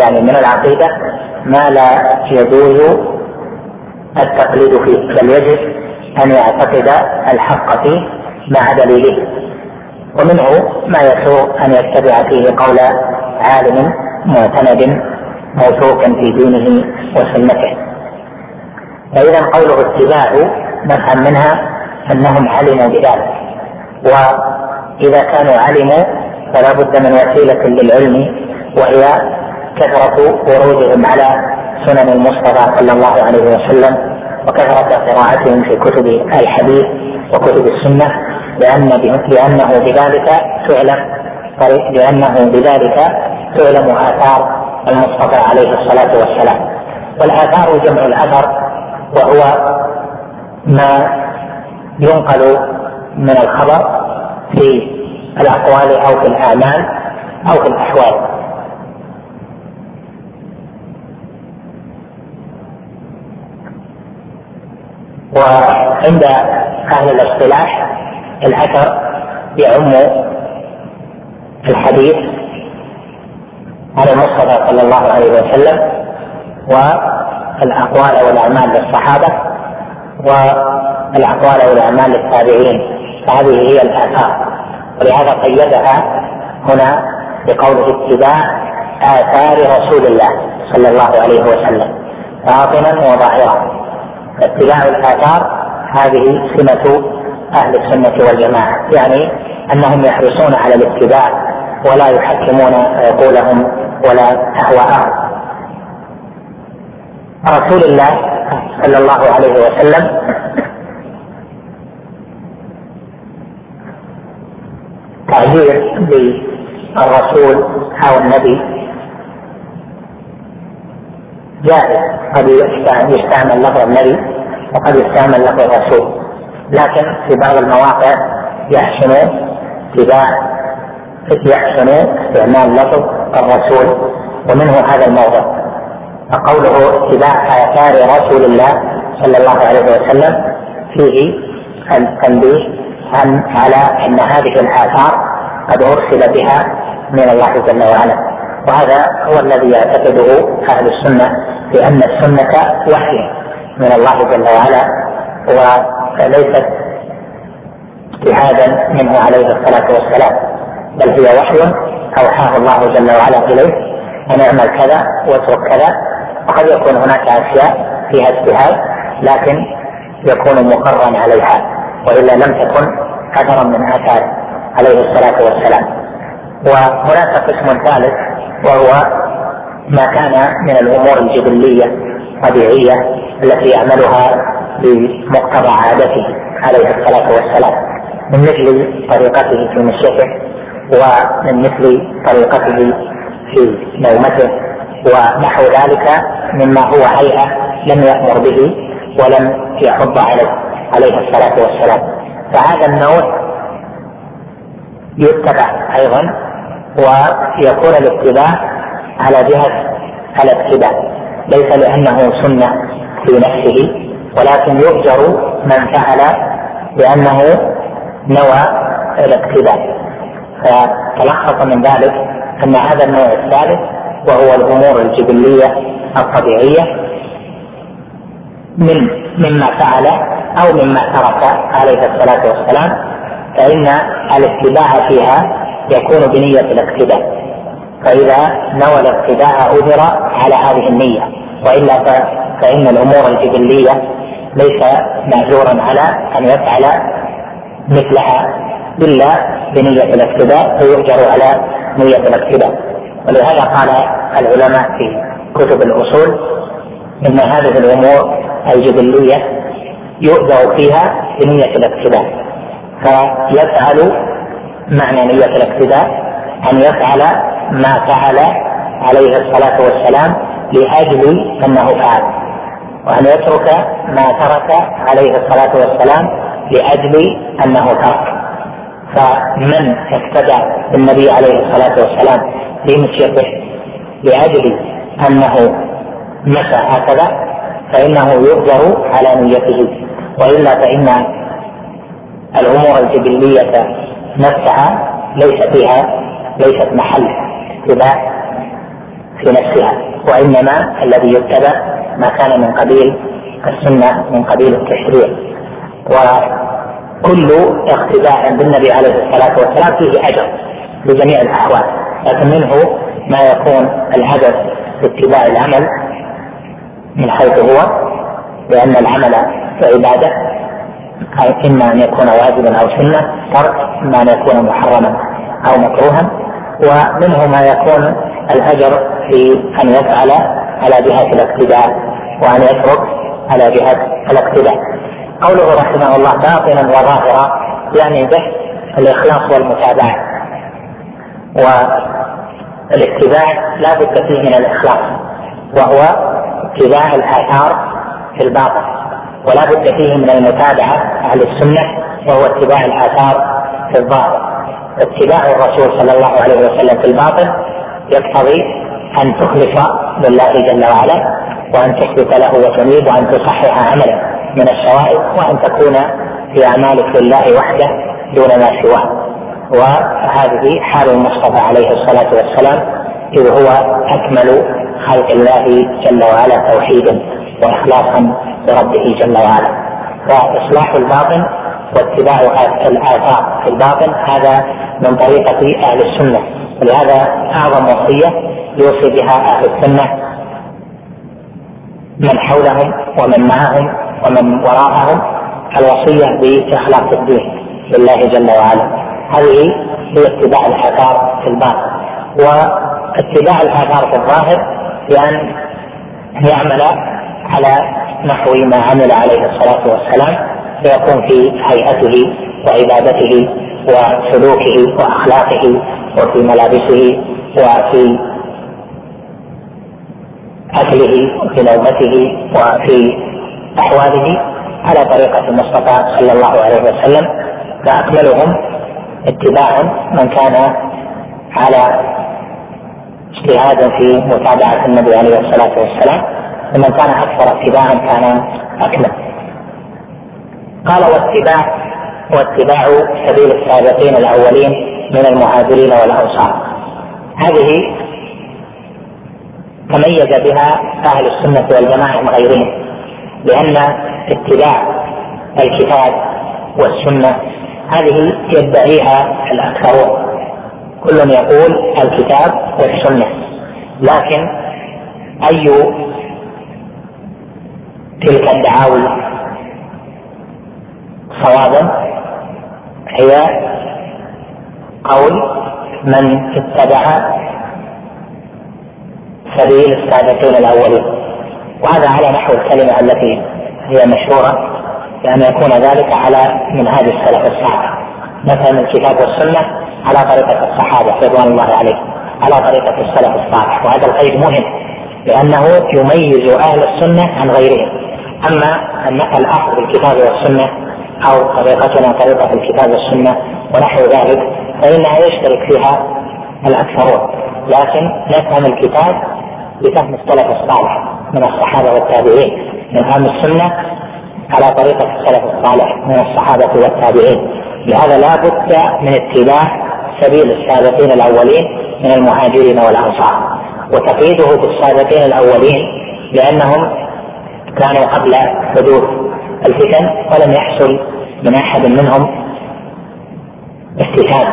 A: يعني من العقيدة ما لا يجوز التقليد فيه بل يجب أن يعتقد الحق فيه مع دليله ومنه ما يسوء أن يتبع فيه قول عالم معتمد موثوق في دينه وسنته فإذا قوله اتباع نفهم منها أنهم علموا بذلك وإذا كانوا علموا فلا بد من وسيلة للعلم وهي كثرة ورودهم على سنن المصطفى صلى الله عليه وسلم وكثرة قراءتهم في كتب الحديث وكتب السنة لأن لأنه بذلك تعلم لأنه بذلك تعلم آثار المصطفى عليه الصلاة والسلام والآثار جمع الأثر وهو ما ينقل من الخبر في الأقوال أو في الأعمال أو في الأحوال وعند أهل الاصطلاح الأثر يعم الحديث عن المصطفى صلى الله عليه وسلم والأقوال والأعمال للصحابة والأقوال والأعمال للتابعين فهذه هي الآثار ولهذا قيدها هنا بقوله اتباع آثار رسول الله صلى الله عليه وسلم باطنا وظاهرا اتباع الآثار هذه سمة أهل السنة والجماعة يعني أنهم يحرصون على الاتباع ولا يحكمون عقولهم ولا أهواءهم رسول الله صلى الله عليه وسلم تعبير بالرسول أو النبي جائز قد يستعمل لفظ النبي وقد يستعمل لفظ الرسول لكن في بعض المواقع يحسن اتباع يحسن استعمال لفظ الرسول ومنه هذا الموضع فقوله اتباع آثار رسول الله صلى الله عليه وسلم فيه التنبيه عن على أن هذه الآثار قد أرسل بها من الله جل وعلا وهذا هو الذي يعتقده أهل السنة لأن السنة وحي من الله جل وعلا وليست اجتهادا منه عليه الصلاة والسلام بل هي وحي أوحاه الله جل وعلا إليه أن اعمل كذا واترك كذا وقد يكون هناك أشياء فيها اجتهاد لكن يكون مقرا عليها وإلا لم تكن أثرا من آثار عليه الصلاة والسلام وهناك قسم ثالث وهو ما كان من الامور الجبليه الطبيعيه التي يعملها بمقتضى عادته عليه الصلاه والسلام من مثل طريقته في مشيته ومن مثل طريقته في نومته ونحو ذلك مما هو هيئه لم يامر به ولم يحض عليه عليه الصلاه والسلام فهذا النوع يتبع ايضا ويكون الاتباع على جهة الاتباع ليس لأنه سنة في نفسه ولكن يؤجر من فعل لأنه نوى الاقتداء فتلخص من ذلك أن هذا النوع الثالث وهو الأمور الجبلية الطبيعية من مما فعل أو مما ترك عليه الصلاة والسلام فإن الاتباع فيها يكون بنية الاقتداء فإذا نوى الابتداء أجر على هذه النية وإلا فإن الأمور الجبلية ليس مأجورا على أن يفعل مثلها إلا بنية الاقتداء فيؤجر على نية الاقتداء ولهذا قال العلماء في كتب الأصول إن هذه الأمور الجبلية يؤجر فيها بنية الاقتداء فيفعل معنى نية الاقتداء أن يفعل ما فعل عليه الصلاة والسلام لأجل أنه فعل وأن يترك ما ترك عليه الصلاة والسلام لأجل أنه ترك فمن اقتدى بالنبي عليه الصلاة والسلام بمشيته لأجل أنه مشى هكذا فإنه يؤجر على نيته وإلا فإن الأمور الجبلية نفسها ليس فيها ليست محل اتباع في نفسها وإنما الذي يتبع ما كان من قبيل السنة من قبيل التشريع وكل اقتداء بالنبي عليه الصلاة والسلام فيه أجر بجميع الأحوال لكن منه ما يكون الهدف في اتباع العمل من حيث هو لأن العمل عبادة إما أن يكون واجبا أو سنة ترك إما أن يكون محرما أو مكروها ومنه ما يكون الأجر في أن يفعل على جهة الاقتداء وأن يترك على جهة الاقتداء قوله رحمه الله باطنا وظاهرا يعني به الإخلاص والمتابعة والاتباع لا بد فيه من الإخلاص وهو اتباع الآثار في الباطن ولا بد فيه من المتابعة أهل السنة وهو اتباع الآثار في الظاهر اتباع الرسول صلى الله عليه وسلم في الباطن يقتضي ان تخلص لله جل وعلا وان تثبت له وتنيب وان تصحح عملا من الشوائب وان تكون في اعمالك لله وحده دون ما سواه وهذه حال المصطفى عليه الصلاه والسلام اذ هو اكمل خلق الله جل وعلا توحيدا واخلاصا لربه جل وعلا واصلاح الباطن واتباع الآثار في الباطن هذا من طريقة أهل السنة ولهذا أعظم وصية يوصي بها أهل السنة من حولهم ومن معهم ومن وراءهم الوصية بإخلاص الدين لله جل وعلا هذه هي اتباع الآثار في الباطن واتباع الآثار في الظاهر بأن يعمل على نحو ما عمل عليه الصلاة والسلام فيكون في هيئته وعبادته وسلوكه واخلاقه وفي ملابسه وفي اكله وفي نومته وفي احواله على طريقه المصطفى صلى الله عليه وسلم فاكملهم اتباعا من كان على اجتهاد في متابعه النبي عليه الصلاه والسلام ومن كان اكثر اتباعا كان اكمل قال واتباع واتباع سبيل السابقين الاولين من المهاجرين والانصار هذه تميز بها اهل السنه والجماعه من غيرهم لان اتباع الكتاب والسنه هذه يدعيها الاكثرون كل يقول الكتاب والسنه لكن اي تلك الدعاوي صوابا هي قول من اتبع سبيل السابقين الاولين وهذا على نحو الكلمه التي هي مشهوره لان يكون ذلك على منهاج السلف الصالح مثلا الكتاب والسنه على طريقه الصحابه رضوان الله عليهم على طريقه السلف الصالح وهذا القيد مهم لانه يميز اهل السنه عن غيرهم اما الاخذ بالكتاب والسنه او طريقتنا طريقه الكتاب والسنه ونحو ذلك فانها يشترك فيها الاكثرون لكن نفهم الكتاب بفهم السلف الصالح من الصحابه والتابعين نفهم السنه على طريقه السلف الصالح من الصحابه والتابعين لهذا لا بد من اتباع سبيل السابقين الاولين من المهاجرين والانصار وتقييده بالسابقين الاولين لانهم كانوا قبل حدوث الفتن ولم يحصل من احد منهم استثاب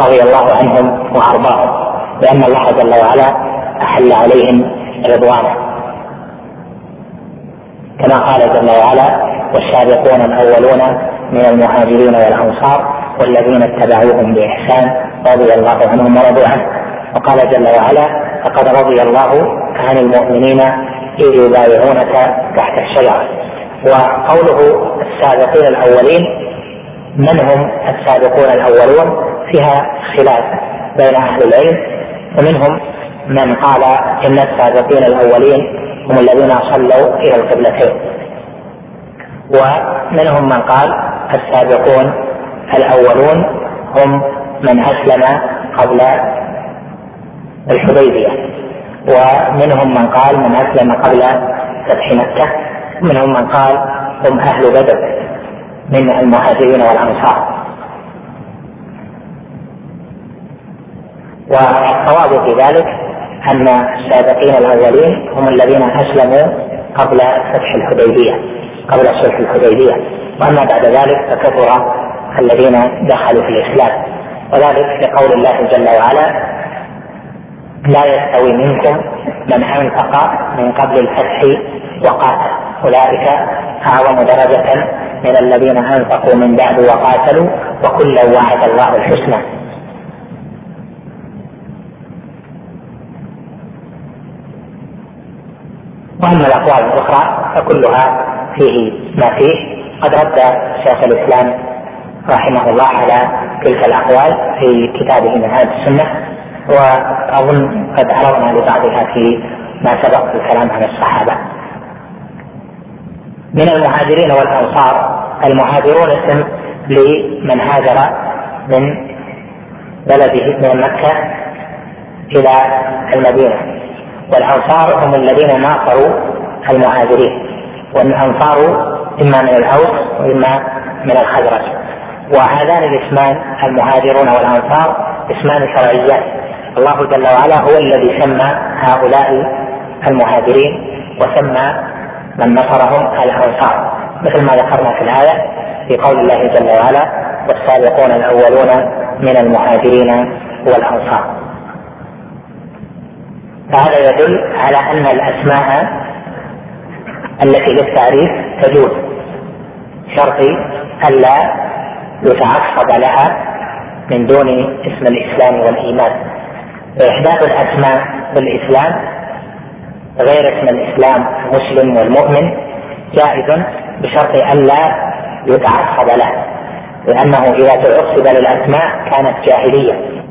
A: رضي الله عنهم وارضاهم لان الله جل وعلا احل عليهم رضوانه كما قال جل وعلا والسابقون الاولون من المهاجرين والانصار والذين اتبعوهم باحسان رضي الله عنهم ورضوا عنه وقال جل وعلا لقد رضي الله عن المؤمنين اذ يبايعونك تحت الشجره وقوله السابقين الاولين من هم السابقون الاولون فيها خلاف بين اهل العلم ومنهم من قال ان السابقين الاولين هم الذين صلوا الى القبلتين ومنهم من قال السابقون الاولون هم من اسلم قبل الحديبيه ومنهم من قال من اسلم قبل فتح مكه منهم من قال هم أهل بدر من المهاجرين والأنصار والصواب في ذلك أن السابقين الأولين هم الذين أسلموا قبل فتح الحديبية قبل صلح الحديبية وأما بعد ذلك فكثر الذين دخلوا في الإسلام وذلك لقول الله جل وعلا لا يستوي منكم من أنفق من قبل الفتح وقاتل أولئك أعظم درجة من الذين أنفقوا من بعد وقاتلوا وكلا وعد الله الحسنى واما الاقوال الاخرى فكلها فيه ما فيه قد رد شيخ الاسلام رحمه الله على تلك الاقوال في كتابه منهاج السنه واظن قد عرضنا لبعضها في ما سبق الكلام عن الصحابه من المهاجرين والأنصار المهاجرون اسم لمن هاجر من بلده من مكة إلى المدينة والأنصار هم الذين ناصروا المهاجرين والأنصار إما من الأوس وإما من الخزرج وهذان الاسمان المهاجرون والأنصار اسمان شرعيان الله جل وعلا هو الذي سمى هؤلاء المهاجرين وسمى من نصرهم الانصار مثل ما ذكرنا في الايه في قول الله جل وعلا والسابقون الاولون من المهاجرين والانصار فهذا يدل على ان الاسماء التي للتعريف تجوز شرط الا يتعصب لها من دون اسم الاسلام والايمان واحداث الاسماء بالاسلام غير اسم الاسلام المسلم والمؤمن جائز بشرط الا يتعصب له لانه اذا تعصب للاسماء كانت جاهليه